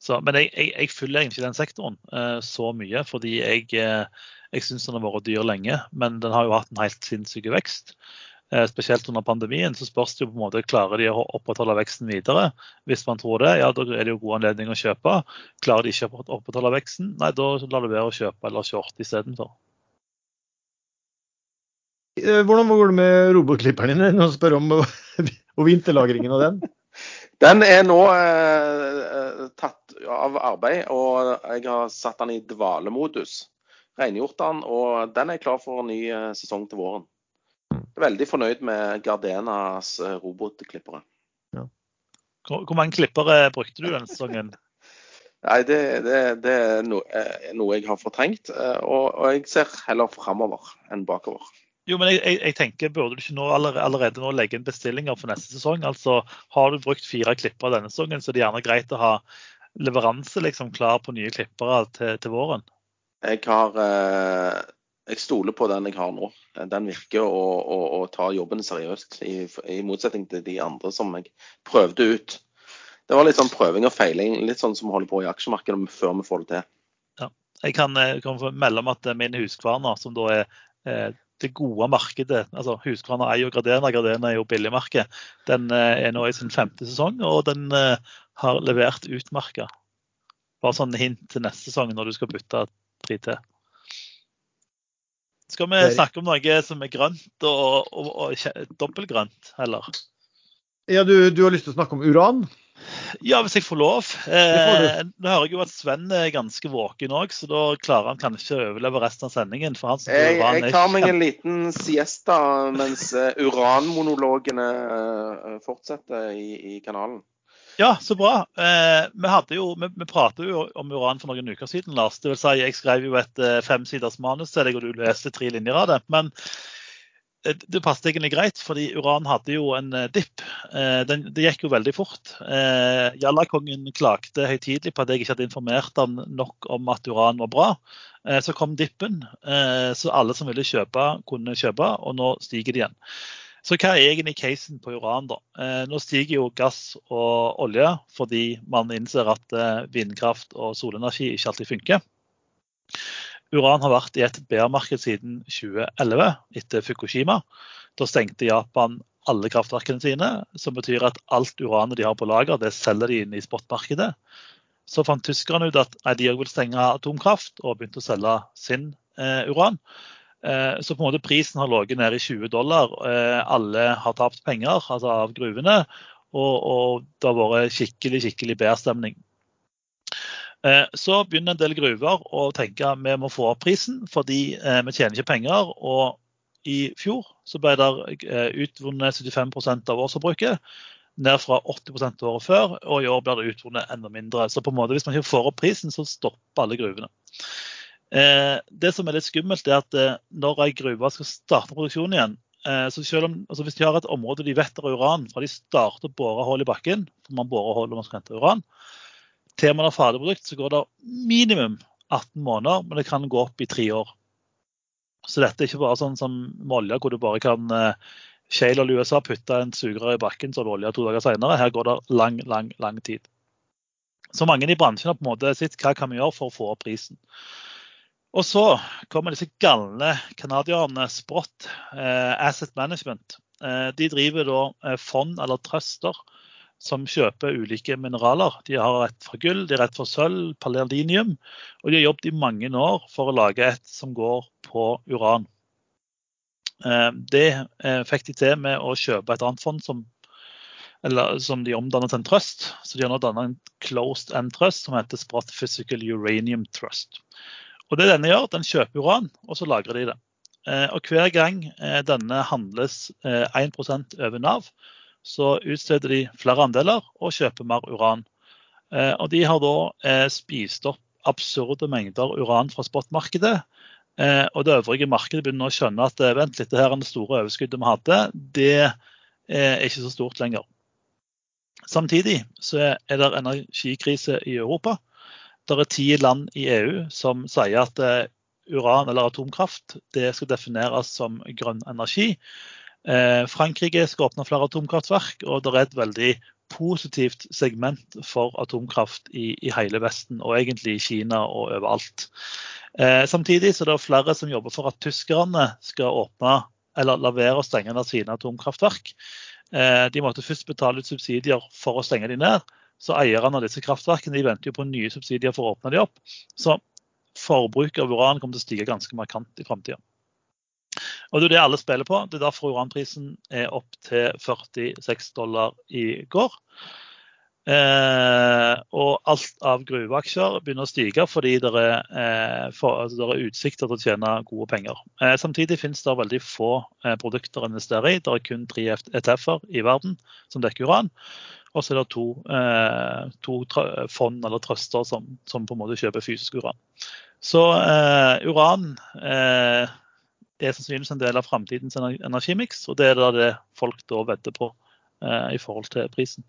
Så, men jeg, jeg, jeg følger egentlig den sektoren eh, så mye, fordi jeg, eh, jeg syns den har vært dyr lenge. Men den har jo hatt en helt sinnssyk vekst. Eh, spesielt under pandemien så spørs det jo på en måte klarer de å opprettholde veksten videre. Hvis man tror det, ja da er det jo god anledning å kjøpe. Klarer de ikke å opprettholde veksten, nei da lar det være å kjøpe eller shorte istedenfor. Eh, Hvordan går det med robotklipperen din? [LAUGHS] Noen spør om [LAUGHS] og vinterlagringen av den? Den er nå eh, tatt av arbeid, og jeg har satt den i dvalemodus. Rengjort den, og den er klar for en ny eh, sesong til våren. Veldig fornøyd med Gardenas eh, robotklippere. Hvor, hvor mange klippere brukte du denne sesongen? [LAUGHS] Nei, det, det, det er no, eh, noe jeg har fortrengt, eh, og, og jeg ser heller framover enn bakover. Jo, men jeg, jeg, jeg tenker, Burde du ikke nå allerede, allerede nå legge inn bestillinger for neste sesong? Altså, Har du brukt fire klippere denne sesongen, så er det gjerne greit å ha leveranse liksom klar på nye klippere til, til våren. Jeg har eh, Jeg stoler på den jeg har nå. Den virker og, å, å tar jobben seriøst, i, i motsetning til de andre som jeg prøvde ut. Det var litt sånn prøving og feiling, litt sånn som vi holder på i aksjemarkedet før vi får det til. Jeg kan, eh, kan melde om at min huskvarner, som da er eh, det gode markedet altså Huskvarna er jo Gardena, Gardena er jo billigmarked. Den eh, er nå i sin femte sesong, og den eh, har levert utmerka. Bare sånn hint til neste sesong når du skal bytte 3T. Skal vi snakke om noe som er grønt og, og, og dobbeltgrønt, heller? Ja, du, du har lyst til å snakke om uran? Ja, hvis jeg får lov. Eh, nå hører jeg jo at Sven er ganske våken òg, så da klarer han kanskje å overleve resten av sendingen. For han jeg, jeg tar meg en liten siesta mens uh, uranmonologene uh, fortsetter i, i, kanalen. Ja, så bra. Eh, vi, hadde jo, vi, vi pratet jo om uran for noen uker siden, Lars. Det vil si, jeg skrev jo et uh, femsiders manus til deg, og du leste tre linjer av det. Men Eh, det passet egentlig greit, fordi uran hadde jo en eh, dipp. Eh, det gikk jo veldig fort. Jallakongen klagde høytidelig på at jeg ikke hadde informert han nok om at uran var bra. Så kom dippen, så alle som ville kjøpe, kunne kjøpe, og nå stiger det igjen. Så hva er egentlig casen på uran, da? Nå stiger jo gass og olje fordi man innser at vindkraft og solenergi ikke alltid funker. Uran har vært i et bearmarked siden 2011, etter Fukushima. Da stengte Japan alle kraftverkene sine, som betyr at alt uranet de har på lager, det selger de inn i spotmarkedet. Så fant tyskerne ut at de òg vil stenge atomkraft, og begynte å selge sin eh, uran. Eh, så på en måte prisen har ligget nede i 20 dollar. Eh, alle har tapt penger altså av gruvene, og, og det har vært skikkelig skikkelig bearstemning. Eh, så begynner en del gruver å tenke at vi må få opp prisen, fordi eh, vi tjener ikke penger. Og i fjor så ble det eh, utvunnet 75 av årsforbruket, ned fra 80% året før. Og i år blir det utvunnet enda mindre. Så på en måte, hvis man ikke får opp prisen, så stopper alle gruvene. Det som er litt skummelt, er at når ei gruve skal starte produksjon igjen, så selv om, altså Hvis de har et område de vet er uran, fra de starter å bore hull i bakken, for man borer hull når man skal hente uran, til man har ferdig produkt, så går det minimum 18 måneder, men det kan gå opp i tre år. Så dette er ikke bare sånn som med olje, hvor du bare kan Shale og USA putte en sugerør i bakken, så har du olje to dager senere. Her går det lang, lang, lang tid. Så mange i bransjen har på en måte sett hva kan vi gjøre for å få opp prisen. Og så kommer disse galne canadierne Sprott eh, Asset Management. Eh, de driver da eh, fond eller truster som kjøper ulike mineraler. De har rett for gull, de har rett for sølv, palladium, og de har jobbet i mange år for å lage et som går på uran. Eh, det eh, fikk de til med å kjøpe et annet fond som, eller, som de omdannet til en trust. Så de har nå dannet en closed end trust som heter Sprott Physical Uranium Trust. Og det denne gjør, Den kjøper uran, og så lagrer de det. Eh, og Hver gang denne handles 1% over Nav, så utsteder de flere andeler og kjøper mer uran. Eh, og de har da eh, spist opp absurde mengder uran fra spotmarkedet. Eh, og det øvrige markedet begynner å skjønne at vent litt, det her er det store overskuddet vi hadde, det er ikke så stort lenger. Samtidig så er det energikrise i Europa. Det er ti land i EU som sier at uran eller atomkraft det skal defineres som grønn energi. Eh, Frankrike skal åpne flere atomkraftverk, og det er et veldig positivt segment for atomkraft i, i hele Vesten, og egentlig i Kina og overalt. Eh, samtidig så er det flere som jobber for at tyskerne skal åpne eller la være å stenge ned sine atomkraftverk. Eh, de måtte først betale ut subsidier for å stenge de ned. Så eierne av disse kraftverkene de venter jo på nye subsidier for å åpne de opp. Så forbruket av uran kommer til å stige ganske markant i framtida. Og Det er det alle spiller på. Det er derfor uranprisen er opp til 46 dollar i går. Eh, og alt av gruveaksjer begynner å stige fordi det er, eh, for, altså er utsikter til å tjene gode penger. Eh, samtidig finnes det veldig få eh, produkter å investere i. Det er kun tre ETF-er i verden som dekker uran. Og så er det to, eh, to fond eller truster som, som, på en måte kjøper fysisk uran. Så eh, uran er sannsynligvis en del av framtidens energimiks, og det er da det folk da vedder på eh, i forhold til prisen.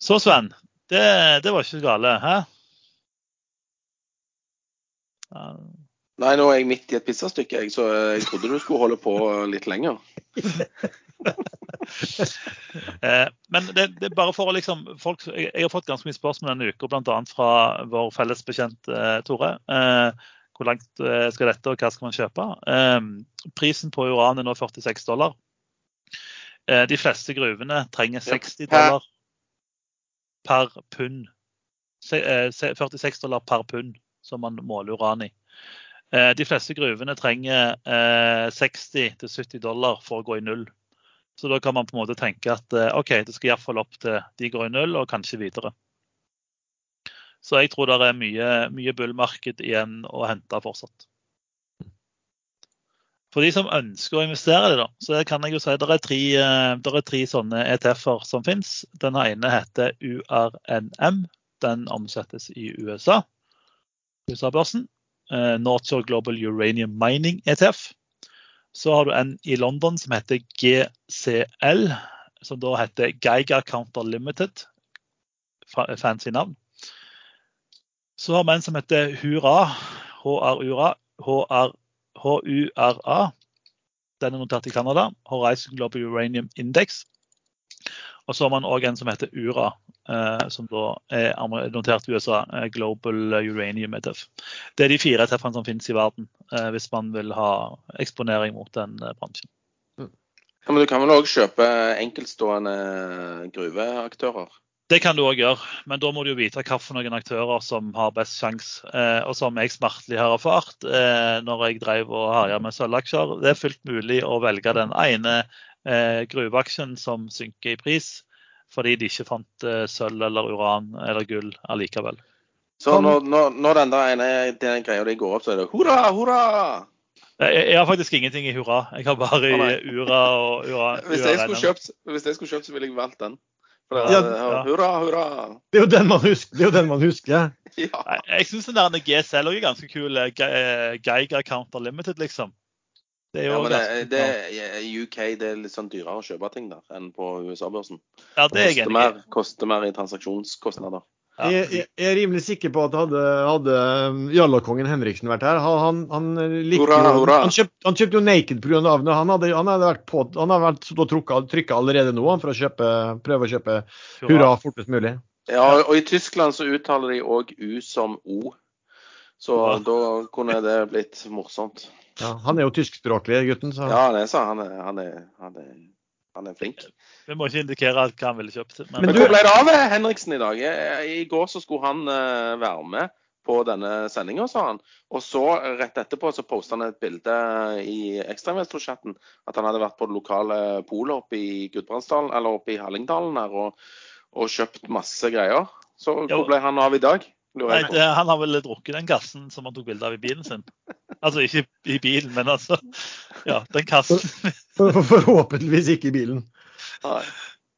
Så Sven, det, det var ikke så gale, hæ? Nei, nå er jeg midt i et pizzastykke, så jeg trodde du skulle holde på litt lenger. [LAUGHS] Eh, men det, det, er bare for å liksom folk, jeg, jeg, har fått ganske mye spørsmål denne uka, bl.a. fra vår felles bekjent eh, Tore. Eh, hvor langt eh, skal dette, og hva skal man kjøpe? Ehm, prisen på uran er nå 46 dollar. Eh, de fleste gruvene trenger 60 dollar per pund. 46 eh, dollar per pund som man måler uran i. De fleste gruvene trenger 60-70 dollar for å gå i null. Så da kan man på en måte tenke at OK, det skal iallfall opp til de går i null, og kanskje videre. Så jeg tror det er mye, mye bullmarked igjen å hente fortsatt. For de som ønsker å investere i det, så kan jeg jo si at det er tre, eh, det er tre sånne ETF-er som finnes. Den ene heter URNM. Den omsettes i USA. USA-børsen. Eh, Northshore Global Uranium Mining ETF. Så har du en i London som heter GCL, som da heter Geiger Counter Limited. Fancy navn. Så har vi en som heter Hurra. HRURA. HURA. Den er notert i Canada. Horizon Global Uranium Index. Og så har man òg en som heter URA, eh, som da er notert i USA. Eh, Global Uranium ETF. Det er de fire ETF-ene som finnes i verden, eh, hvis man vil ha eksponering mot den bransjen. Ja, men du kan vel òg kjøpe enkeltstående gruveaktører? Det kan du òg gjøre, men da må du jo vite hvilke aktører som har best sjanse. Eh, og som jeg smertelig har erfart eh, når jeg drev og herja med sølvaksjer. Det er fullt mulig å velge den ene eh, gruveaksjen som synker i pris, fordi de ikke fant eh, sølv eller uran eller gull allikevel. Så når, når, når den der ene den greia de går opp, så er det hurra, hurra! Jeg, jeg har faktisk ingenting i hurra. Jeg har bare i ura og ura. Hvis jeg kjøpt, hvis jeg skulle kjøpt så ville jeg valgt den. For det, ja, hurra, hurra! Det er jo den man husker. Det er jo den man husker. [LAUGHS] Ja. Jeg syns den der GSL er ganske kul. Geiger Counter Limited, liksom. Det er jo ja, men det, det, UK det er litt sånn dyrere å kjøpe ting der enn på USA-børsen. Ja, det er jeg enig i. Koster mer i transaksjonskostnader. Ja. Jeg, jeg, jeg, er rimelig sikker på at hadde, hadde jallakongen Henriksen vært her Han, han, liker, hurra, hurra. han, kjøpt, han kjøpte jo Naked pga. navnet. Han hadde, han hadde vært, på, han hadde vært trykka allerede nå for å kjøpe, prøve å kjøpe hurra, hurra fortest mulig. Ja, og i Tyskland så uttaler de òg U som O. Så ja. da kunne det blitt morsomt. Ja, Han er jo tyskspråklig, gutten. Så. Ja, det er så. Han er, han er, han er han er flink. Vi må ikke indikere hva han ville kjøpt. Men, men hvor ble det av Henriksen i dag? I går så skulle han uh, være med på denne sendinga, sa han. Og så rett etterpå så posta han et bilde i ekstrainvestorchatten at han hadde vært på det lokale polet oppe i Gudbrandsdalen, eller oppe i Hallingdalen her og, og, kjøpt masse greier. Så hvor ble han av i dag? Nei, det, Han har vel drukket den gassen som han tok bilde av i bilen sin. Altså ikke i bilen, men altså Ja, den kassen. For, for, forhåpentligvis ikke i bilen. Nei.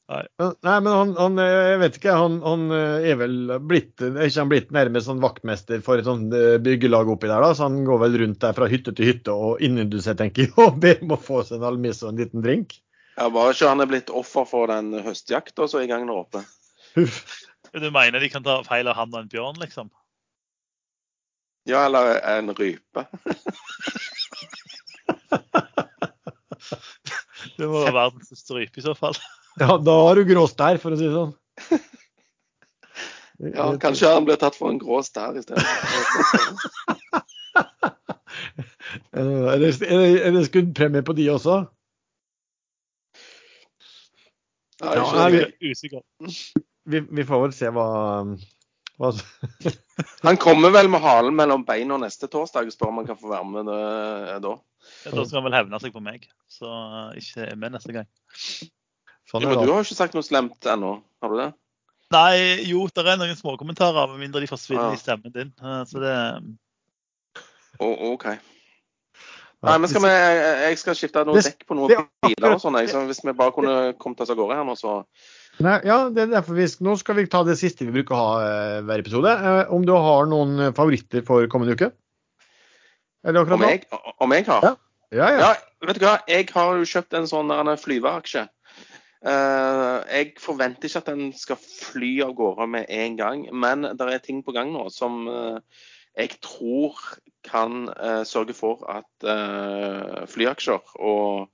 Nei. Nei, men han, han, jeg vet ikke, han, han, er vel blitt er ikke han blitt nærmest sånn vaktmester for et sånt eh, byggelag oppi der, da? Så han går vel rundt der fra hytte til hytte og innyndes seg, tenker jeg, [LAUGHS] og ber om å få seg en almis og en liten drink? Ja, Bare ikke han er blitt offer for den høstjakta som er i gang der oppe. Huff. Du mener de kan ta feil av han og en bjørn, liksom? Ja, eller en rype. [LAUGHS] det må være verdens største rype i så fall. [LAUGHS] Ja, da har du grå stær, for å si det sånn. Ja, kanskje han blir tatt for en grå stær i stedet. [LAUGHS] er det, er det skuddpremie på de også? Ja, jeg er usikker vi, vi, får vel se hva, hva [LAUGHS] Han kommer vel med halen mellom beina neste torsdag og spør om han kan få være med det, da. Ja, da skal han vel hevne seg på meg, så ikke er med neste gang. Sånn ja, men du har jo ikke sagt noe slemt ennå, har du det? Nei, jo, det er noen småkommentarer, med mindre de forsvinner ja. i stemmen din. Så det oh, OK. Nei, men skal vi, Jeg skal skifte noe dekk på noen biler og sånn. Hvis vi bare kunne kommet oss av gårde her nå, så Nei, ja, det er derfor vi, Nå skal vi ta det siste vi bruker å ha eh, hver episode. Eh, om du har noen favoritter for kommende uke? Om jeg, om jeg, har? Ja. Ja, ja. ja. Vet du hva, jeg har jo kjøpt en sånn flyveaksje. Uh, jeg forventer ikke at den skal fly av gårde med en gang, men det er ting på gang nå som uh, jeg tror kan uh, sørge for at flyaksjer og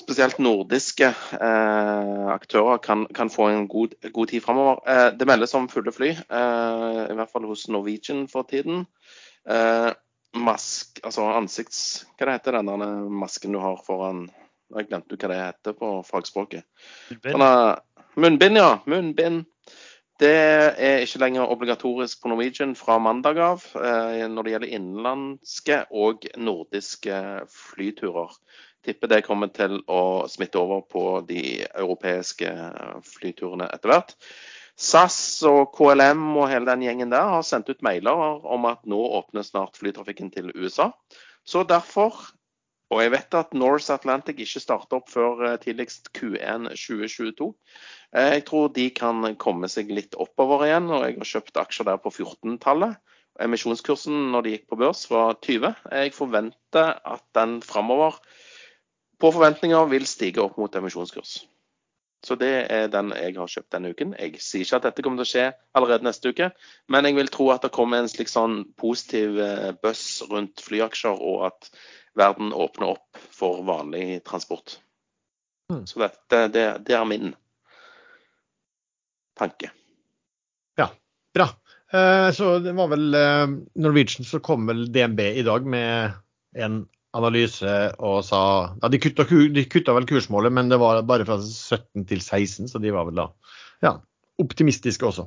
spesielt nordiske eh, aktører kan, kan, få en god, god tid framover. Eh, det meldes om fulle fly, eh, i hvert fall hos Norwegian for tiden. Eh, mask, altså ansikts... Hva det heter den der masken du har foran Jeg glemte hva det heter på fagspråket. Munnbind. Munnbind, ja. Munnbind. Det er ikke lenger obligatorisk på Norwegian fra mandag av eh, når det gjelder innenlandske og nordiske flyturer Tipper det kommer til å smitte over på de europeiske flyturene etter hvert. SAS og KLM og hele den gjengen der har sendt ut mailer om at nå åpner snart flytrafikken til USA. Så derfor, og jeg vet at Norse Atlantic ikke starter opp før eh, tidligst Q1 2022. Eh, jeg tror de kan komme seg litt oppover igjen, og jeg har kjøpt aksjer der på 14-tallet. Emisjonskursen når de gikk på børs var 20. Jeg forventer at den framover på forventninger vil stige opp mot emisjonskurs. Så det er den jeg har kjøpt denne uken. Jeg sier ikke at dette kommer til å skje allerede neste uke, men jeg vil tro at det kommer en slik sånn positiv eh, buzz rundt flyaksjer, og at verden åpner opp for vanlig transport. Mm. Så dette, det, det er min tanke. Ja, bra. Eh, så det var vel eh, Norwegian som kom vel DNB i dag med en analyse og sa ja, De kutta, de kutta vel kursmålet, men det var bare fra 17 til 16, så de var vel da ja, optimistiske også.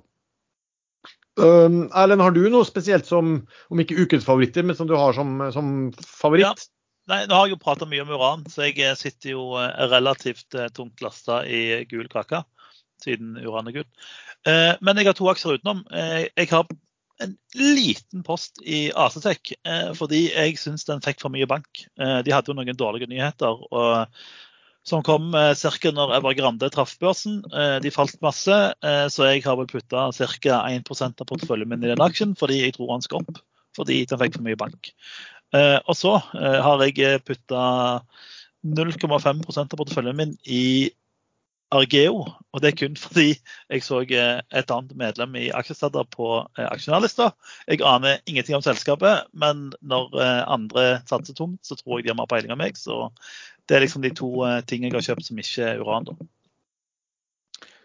Um, Erlend, har du noe spesielt som, om ikke ukens favoritter, men som du har som, som favoritt? Ja. Nei, Nå har jeg jo prata mye om uran, så jeg eh, sitter jo relativt tungt lasta i gul kake, siden uran er gull. Men jeg har to aksjer utenom. Jeg har en liten post i Asetek, eh, fordi jeg syns den fikk for mye bank. Eh, de hadde jo noen dårlige nyheter og, som kom eh, ca. når Evergrande traff børsen. De falt masse, så jeg har vel putta ca. 1% av porteføljen min i den aksjen fordi jeg tror han skal opp. Fordi den fikk for mye bank. Og så har jeg putta 0,5% av porteføljen min i Argeo. Og det er kun fordi jeg så eh, et annet medlem i aksjestadder på eh, aksjonærlista. Jeg aner ingenting om selskapet, men når eh, andre satser tungt, så tror jeg de har mer peiling enn meg. Så det er liksom de to tingene jeg har kjøpt som ikke er uran. da.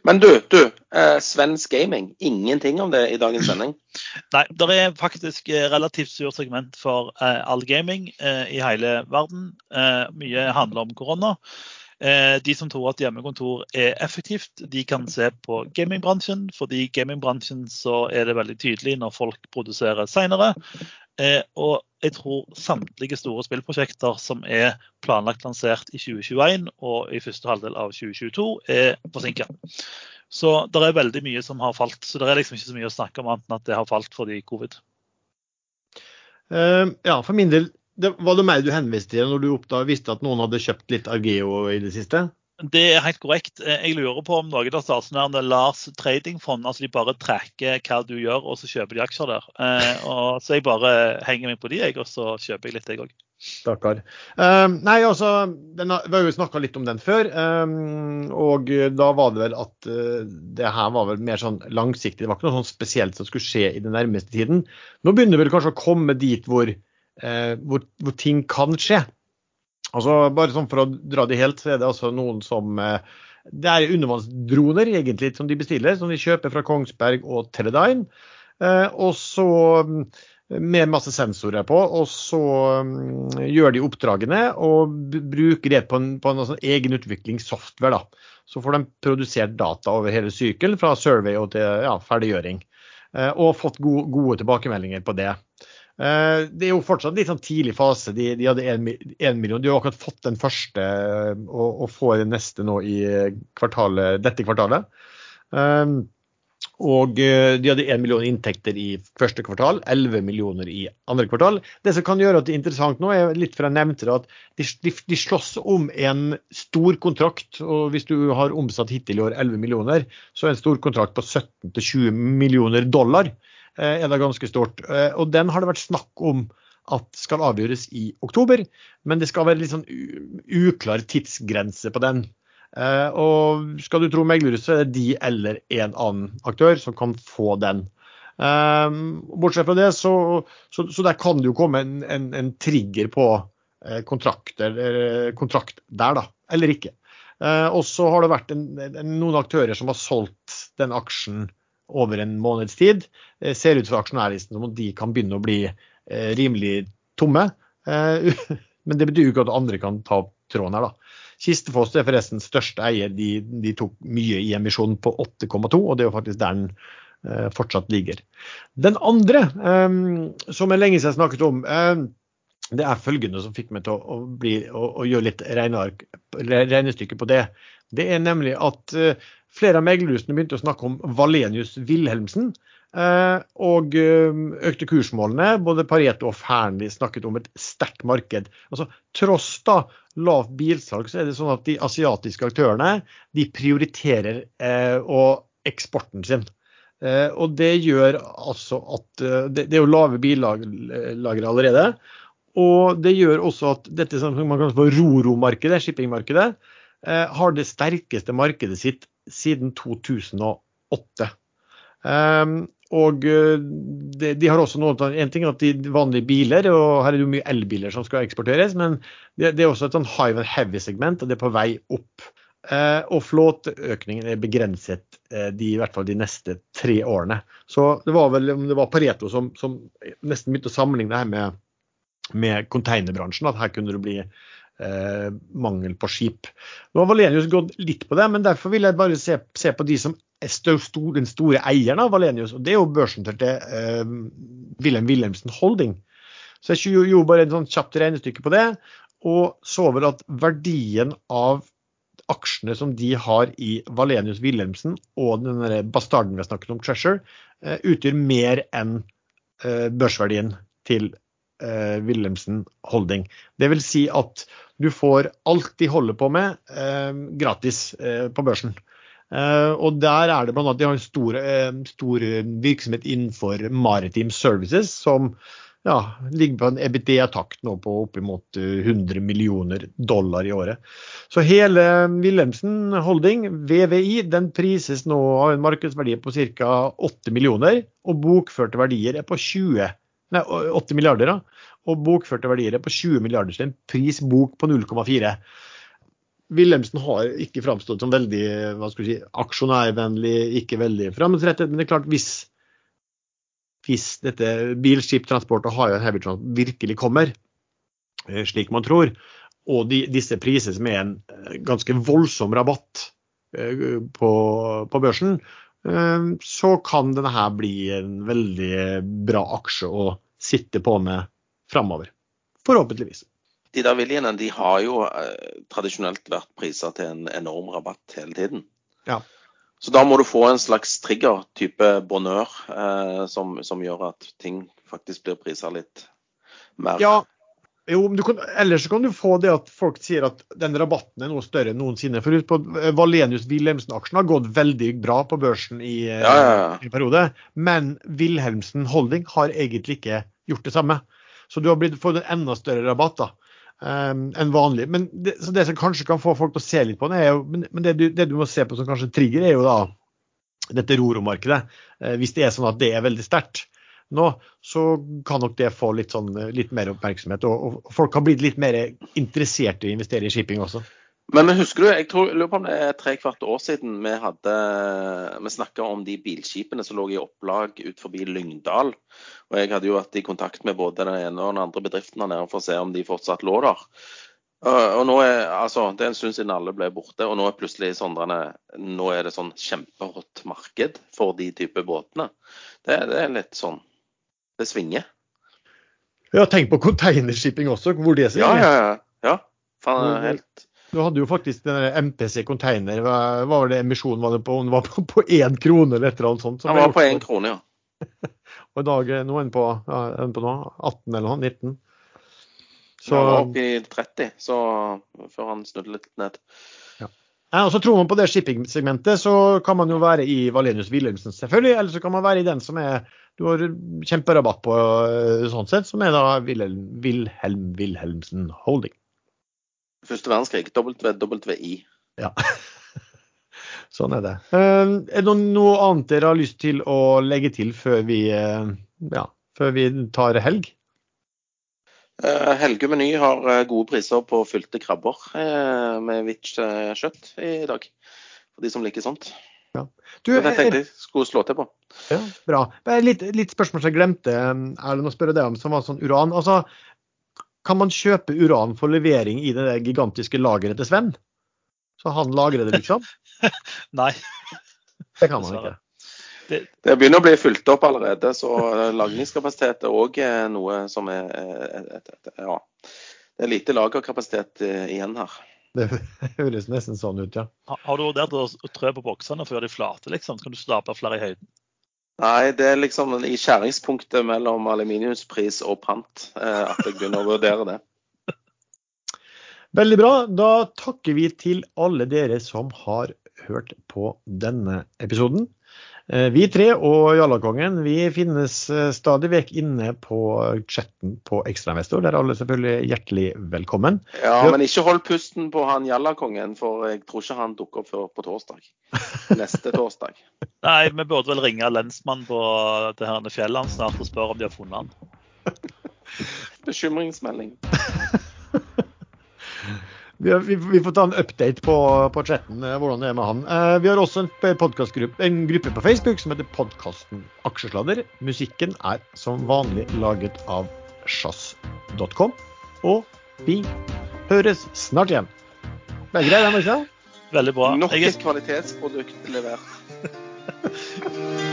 Men du, du eh, Svensk Gaming, ingenting om det i dagens sending? [CLEARS THROAT] Nei, det er faktisk relativt surt segment for eh, all gaming eh, i hele verden. mye handler om korona. Eh, de som tror at hjemmekontor er effektivt, de kan se på gamingbransjen. Fordi i gamingbransjen så er det veldig tydelig når folk produserer senere. Eh, og jeg tror samtlige store spillprosjekter som er planlagt lansert i 2021 og i første halvdel av 2022, er forsinka. Så det er veldig mye som har falt. Så det er liksom ikke så mye å snakke om annet enn at det har falt fordi covid. Uh, ja, for min del det, var det meg du henviste til når du oppdaget, visste at noen hadde kjøpt litt Argeo i det siste? Det er helt korrekt. Eh, jeg lurer på om noen av stasjonærene Lars Tradingfond altså de bare tracker hva du gjør, og så kjøper de aksjer der. Eh, og Så jeg bare henger meg på de, jeg, og så kjøper jeg litt, jeg òg. Stakkar. Uh, nei, altså, den, Vi har jo snakka litt om den før. Um, og da var det vel at uh, det her var vel mer sånn langsiktig. Det var ikke noe sånn spesielt som skulle skje i den nærmeste tiden. Nå begynner det vel kanskje å komme dit hvor hvor, hvor, ting kan skje. Altså, bare sånn For å dra det helt, så er det altså noen som eh, Det er undervannsdroner egentlig som de bestiller, som de kjøper fra Kongsberg og Teledyne. Eh, og så mm, med masse sensorer på, og så um, gjør de oppdragene og bruker det på en, på en sånn. Da. Så får de produsert data over hele sykelen, fra survey og til ja, ferdiggjøring. Eh, og fått gode, gode tilbakemeldinger på det. Eh, det er jo fortsatt litt sånn tidlig fase. De, de hadde én million. De har akkurat fått den første eh, og, og får den neste nå i kvartalet, dette kvartalet. Og de hadde 1 million inntekter i første kvartal, 11 millioner i andre kvartal. Det som kan gjøre at det er interessant nå, er litt for jeg nevnte det, at de, de slåss om en stor kontrakt. og Hvis du har omsatt hittil i år 11 millioner, så er en stor kontrakt på 17-20 millioner dollar. Eh, er da ganske stort. Eh, og den har det vært snakk om at skal avgjøres i oktober, men det skal være litt sånn uklar tidsgrense på den. Eh, og skal du tro meglere, så er det de eller en annen aktør som kan få den. bortsett fra det, så, så, så der kan det jo komme en, en, en trigger på kontrakt, kontrakt, der, da. Eller ikke. og så har det vært en, noen aktører som har solgt den aksjen over en måneds tid. Det ser ut fra aksjonærlisten som om de kan begynne å bli eh, rimelig tomme. Eh, [LAUGHS] men det betyr jo ikke at andre kan ta opp tråden her, da. Kistefoss er forresten største eier. De, de tok mye i emisjonen på 8,2, og det er jo faktisk der den fortsatt ligger. Den andre, som er lenge siden snakket om, det er følgende som fikk meg til å, å, bli, å, å gjøre litt regnestykke på det. Det er nemlig at flere av meglerhusene begynte å snakke om Valenius Wilhelmsen. Uh, og uh, økte kursmålene. Både Pareto og Fearnley snakket om et sterkt marked. Altså, tross da lavt bilsalg, så er det sånn at de asiatiske aktørene de prioriterer eksporten sin. og det gjør altså at det, det er jo lave billagre allerede. Og det gjør også at dette som man kaller for Roro-markedet, shippingmarkedet, eh, har det sterkeste markedet sitt siden 2008. Um, og eh, de, de, har også noe En ting er at de vanlige biler, og her er det jo mye elbiler som skal eksporteres, men det, det er også et sånn high and heavy segment, og det er på vei opp. Uh, og flåteøkningen er begrenset uh, de, i hvert fall de neste tre årene. Så det var vel det var Pareto som, som nesten begynte å sammenligne det her med med containerbransjen, at her kunne det bli eh, mangel på skip. Nå har Valenius gått litt på det, men derfor vil jeg bare se, se på de som er stor, den store eieren av Valenius, og det er jo børsnoterte eh, Wilhelm Wilhelmsen Holding. Så jeg gjorde bare en sånn kjapt regnestykke på det, og så vel at verdien av aksjene som de har i Valenius Wilhelmsen og den bastarden vi har snakket om, Treasure, eh, utgjør mer enn eh, børsverdien til eh, Wilhelmsen Holding. Det vil si at du får alt de holder på med eh, gratis eh, på børsen. Eh, og der er det bl.a. de har en stor, eh, stor, virksomhet innenfor Maritime Services, som ja, ligger på en EBD-takt nå på oppimot 100 millioner dollar i året. Så hele Wilhelmsen Holding, VVI, den prises nå av en markedsverdi på ca. 8 millioner, og bokførte verdier er på 20 nei, 80 milliarder, da, og bokførte verdier på 20 milliarder, så en pris bok på 0,4. Wilhelmsen har ikke framstått som veldig hva skal vi si, aksjonærvennlig, ikke veldig framoverrettet. Men det er klart, hvis, hvis dette bilskiptransport og high and heavy transport virkelig kommer, eh, slik man tror, og de, disse som er en eh, ganske voldsom rabatt eh, på, på børsen, så kan denne her bli en veldig bra aksje å sitte på med framover. Forhåpentligvis. De der viljene de har jo eh, tradisjonelt vært priser til en enorm rabatt hele tiden. Ja. Så da må du få en slags trigger, type bonheur, eh, som, som, gjør at ting faktisk blir prisa litt mer. Ja, jo, kan, ellers kan du få det at folk sier at den rabatten er noe større enn noensinne. For på Valenius Wilhelmsen-aksjen har gått veldig bra på børsen i, ja, ja, ja. i periode. Men Wilhelmsen Holding har egentlig ikke gjort det samme. Så du har blitt, fått en enda større rabatt da, um, enn vanlig. Men det, det som kanskje kan få folk til å se litt på den, er jo, men, men det, du, det, du, må se på som kanskje trigger, er jo da dette Roro-markedet. Uh, hvis det er sånn at det er veldig sterkt nå, så kan nok det få litt, sånn, litt mer oppmerksomhet. Og, og folk har blitt litt mer interessert i å investere i shipping også. Men husker du, jeg, tror, lurer på om det er tre kvart år siden vi hadde vi snakka om de bilskipene som lå i opplag ut forbi Lyngdal. Og jeg hadde jo vært i kontakt med både den ene og den andre bedriften der for å se om de fortsatt lå der. Og nå er, altså, Det er en stund siden alle ble borte, og nå er plutselig sondrene, nå er det sånn kjempehot marked for de type båtene. Det, det er litt sånn Det svinger. Ja, tenk på containershipping også, hvor det svinger. Ja, ja, ja. ja. Faen, helt du hadde jo faktisk den MPC container. Hva var det emisjonen var det på? Den var på én krone eller et eller annet sånt. Så den var på én krone, ja. [LAUGHS] og i dag er den på, ja, den på nå, 18 eller noe, 19. Så, han var oppe i 30 så, før han snudde litt ned. Ja. Og så Tror man på det shipping-segmentet, så kan man jo være i Valenius Wilhelmsen, selvfølgelig. Eller så kan man være i den som er du har kjemperabatt på, eh, sånn sett, som er da Wilhelm Wilhelmsen Holding. Første verdenskrig. WWI. Ja. [LAUGHS] sånn er det. Uh, er det noe annet dere har lyst til å legge til før vi, uh, ja, før vi tar helg? Uh, Helge Meny har gode priser på fylte krabber med hvitt kjøtt i dag. For de som liker sånt. Ja. Du, det tenkte jeg skulle slå til på. Ja, bra. Litt, litt spørsmål som jeg glemte Erlend, å spørre deg om, som var sånn uran. Altså, kan man kjøpe uran for levering i det gigantiske lageret til Sven? Så han lagrer det, liksom? [LAUGHS] Nei. Det kan man ikke. det, det, begynner å bli fulgt opp allerede, så lagringskapasitet er òg noe som er et, et, et, Ja. Det er lite lagerkapasitet igjen her. [LAUGHS] Det høres nesten sånn ut, ja. Har du vurdert å trø på boksene før de flate, liksom? Så kan du stape flere i høyden? Nei, det er liksom i skjæringspunktet mellom aluminiumspris og pant at jeg begynner å vurdere det. [LAUGHS] Veldig bra. Da takker vi til alle dere som har hørt på denne episoden. Eh, vi tre og Jallakongen vi finnes eh, stadig vekk inne på chatten på Ekstrainvestor. Der er alle selvfølgelig hjertelig velkommen. Ja, men ikke hold pusten på han Jallakongen, for jeg tror ikke han dukker opp før på torsdag. Neste [LAUGHS] torsdag. Nei, vi burde vel ringe lensmannen på det her fjellet snart og spørre om de har funnet han. Bekymringsmelding. [LAUGHS] Vi, vi, får ta en update på, på chatten, eh, hvordan det er med han. Eh, vi har også en podkastgruppe en gruppe på Facebook som heter podkasten Aksjesladder. Musikken er som vanlig laget av sjazz.com. Og vi høres snart igjen. Det er greit, det, ikke Veldig bra. Nok et kvalitetsprodukt levert. [LAUGHS]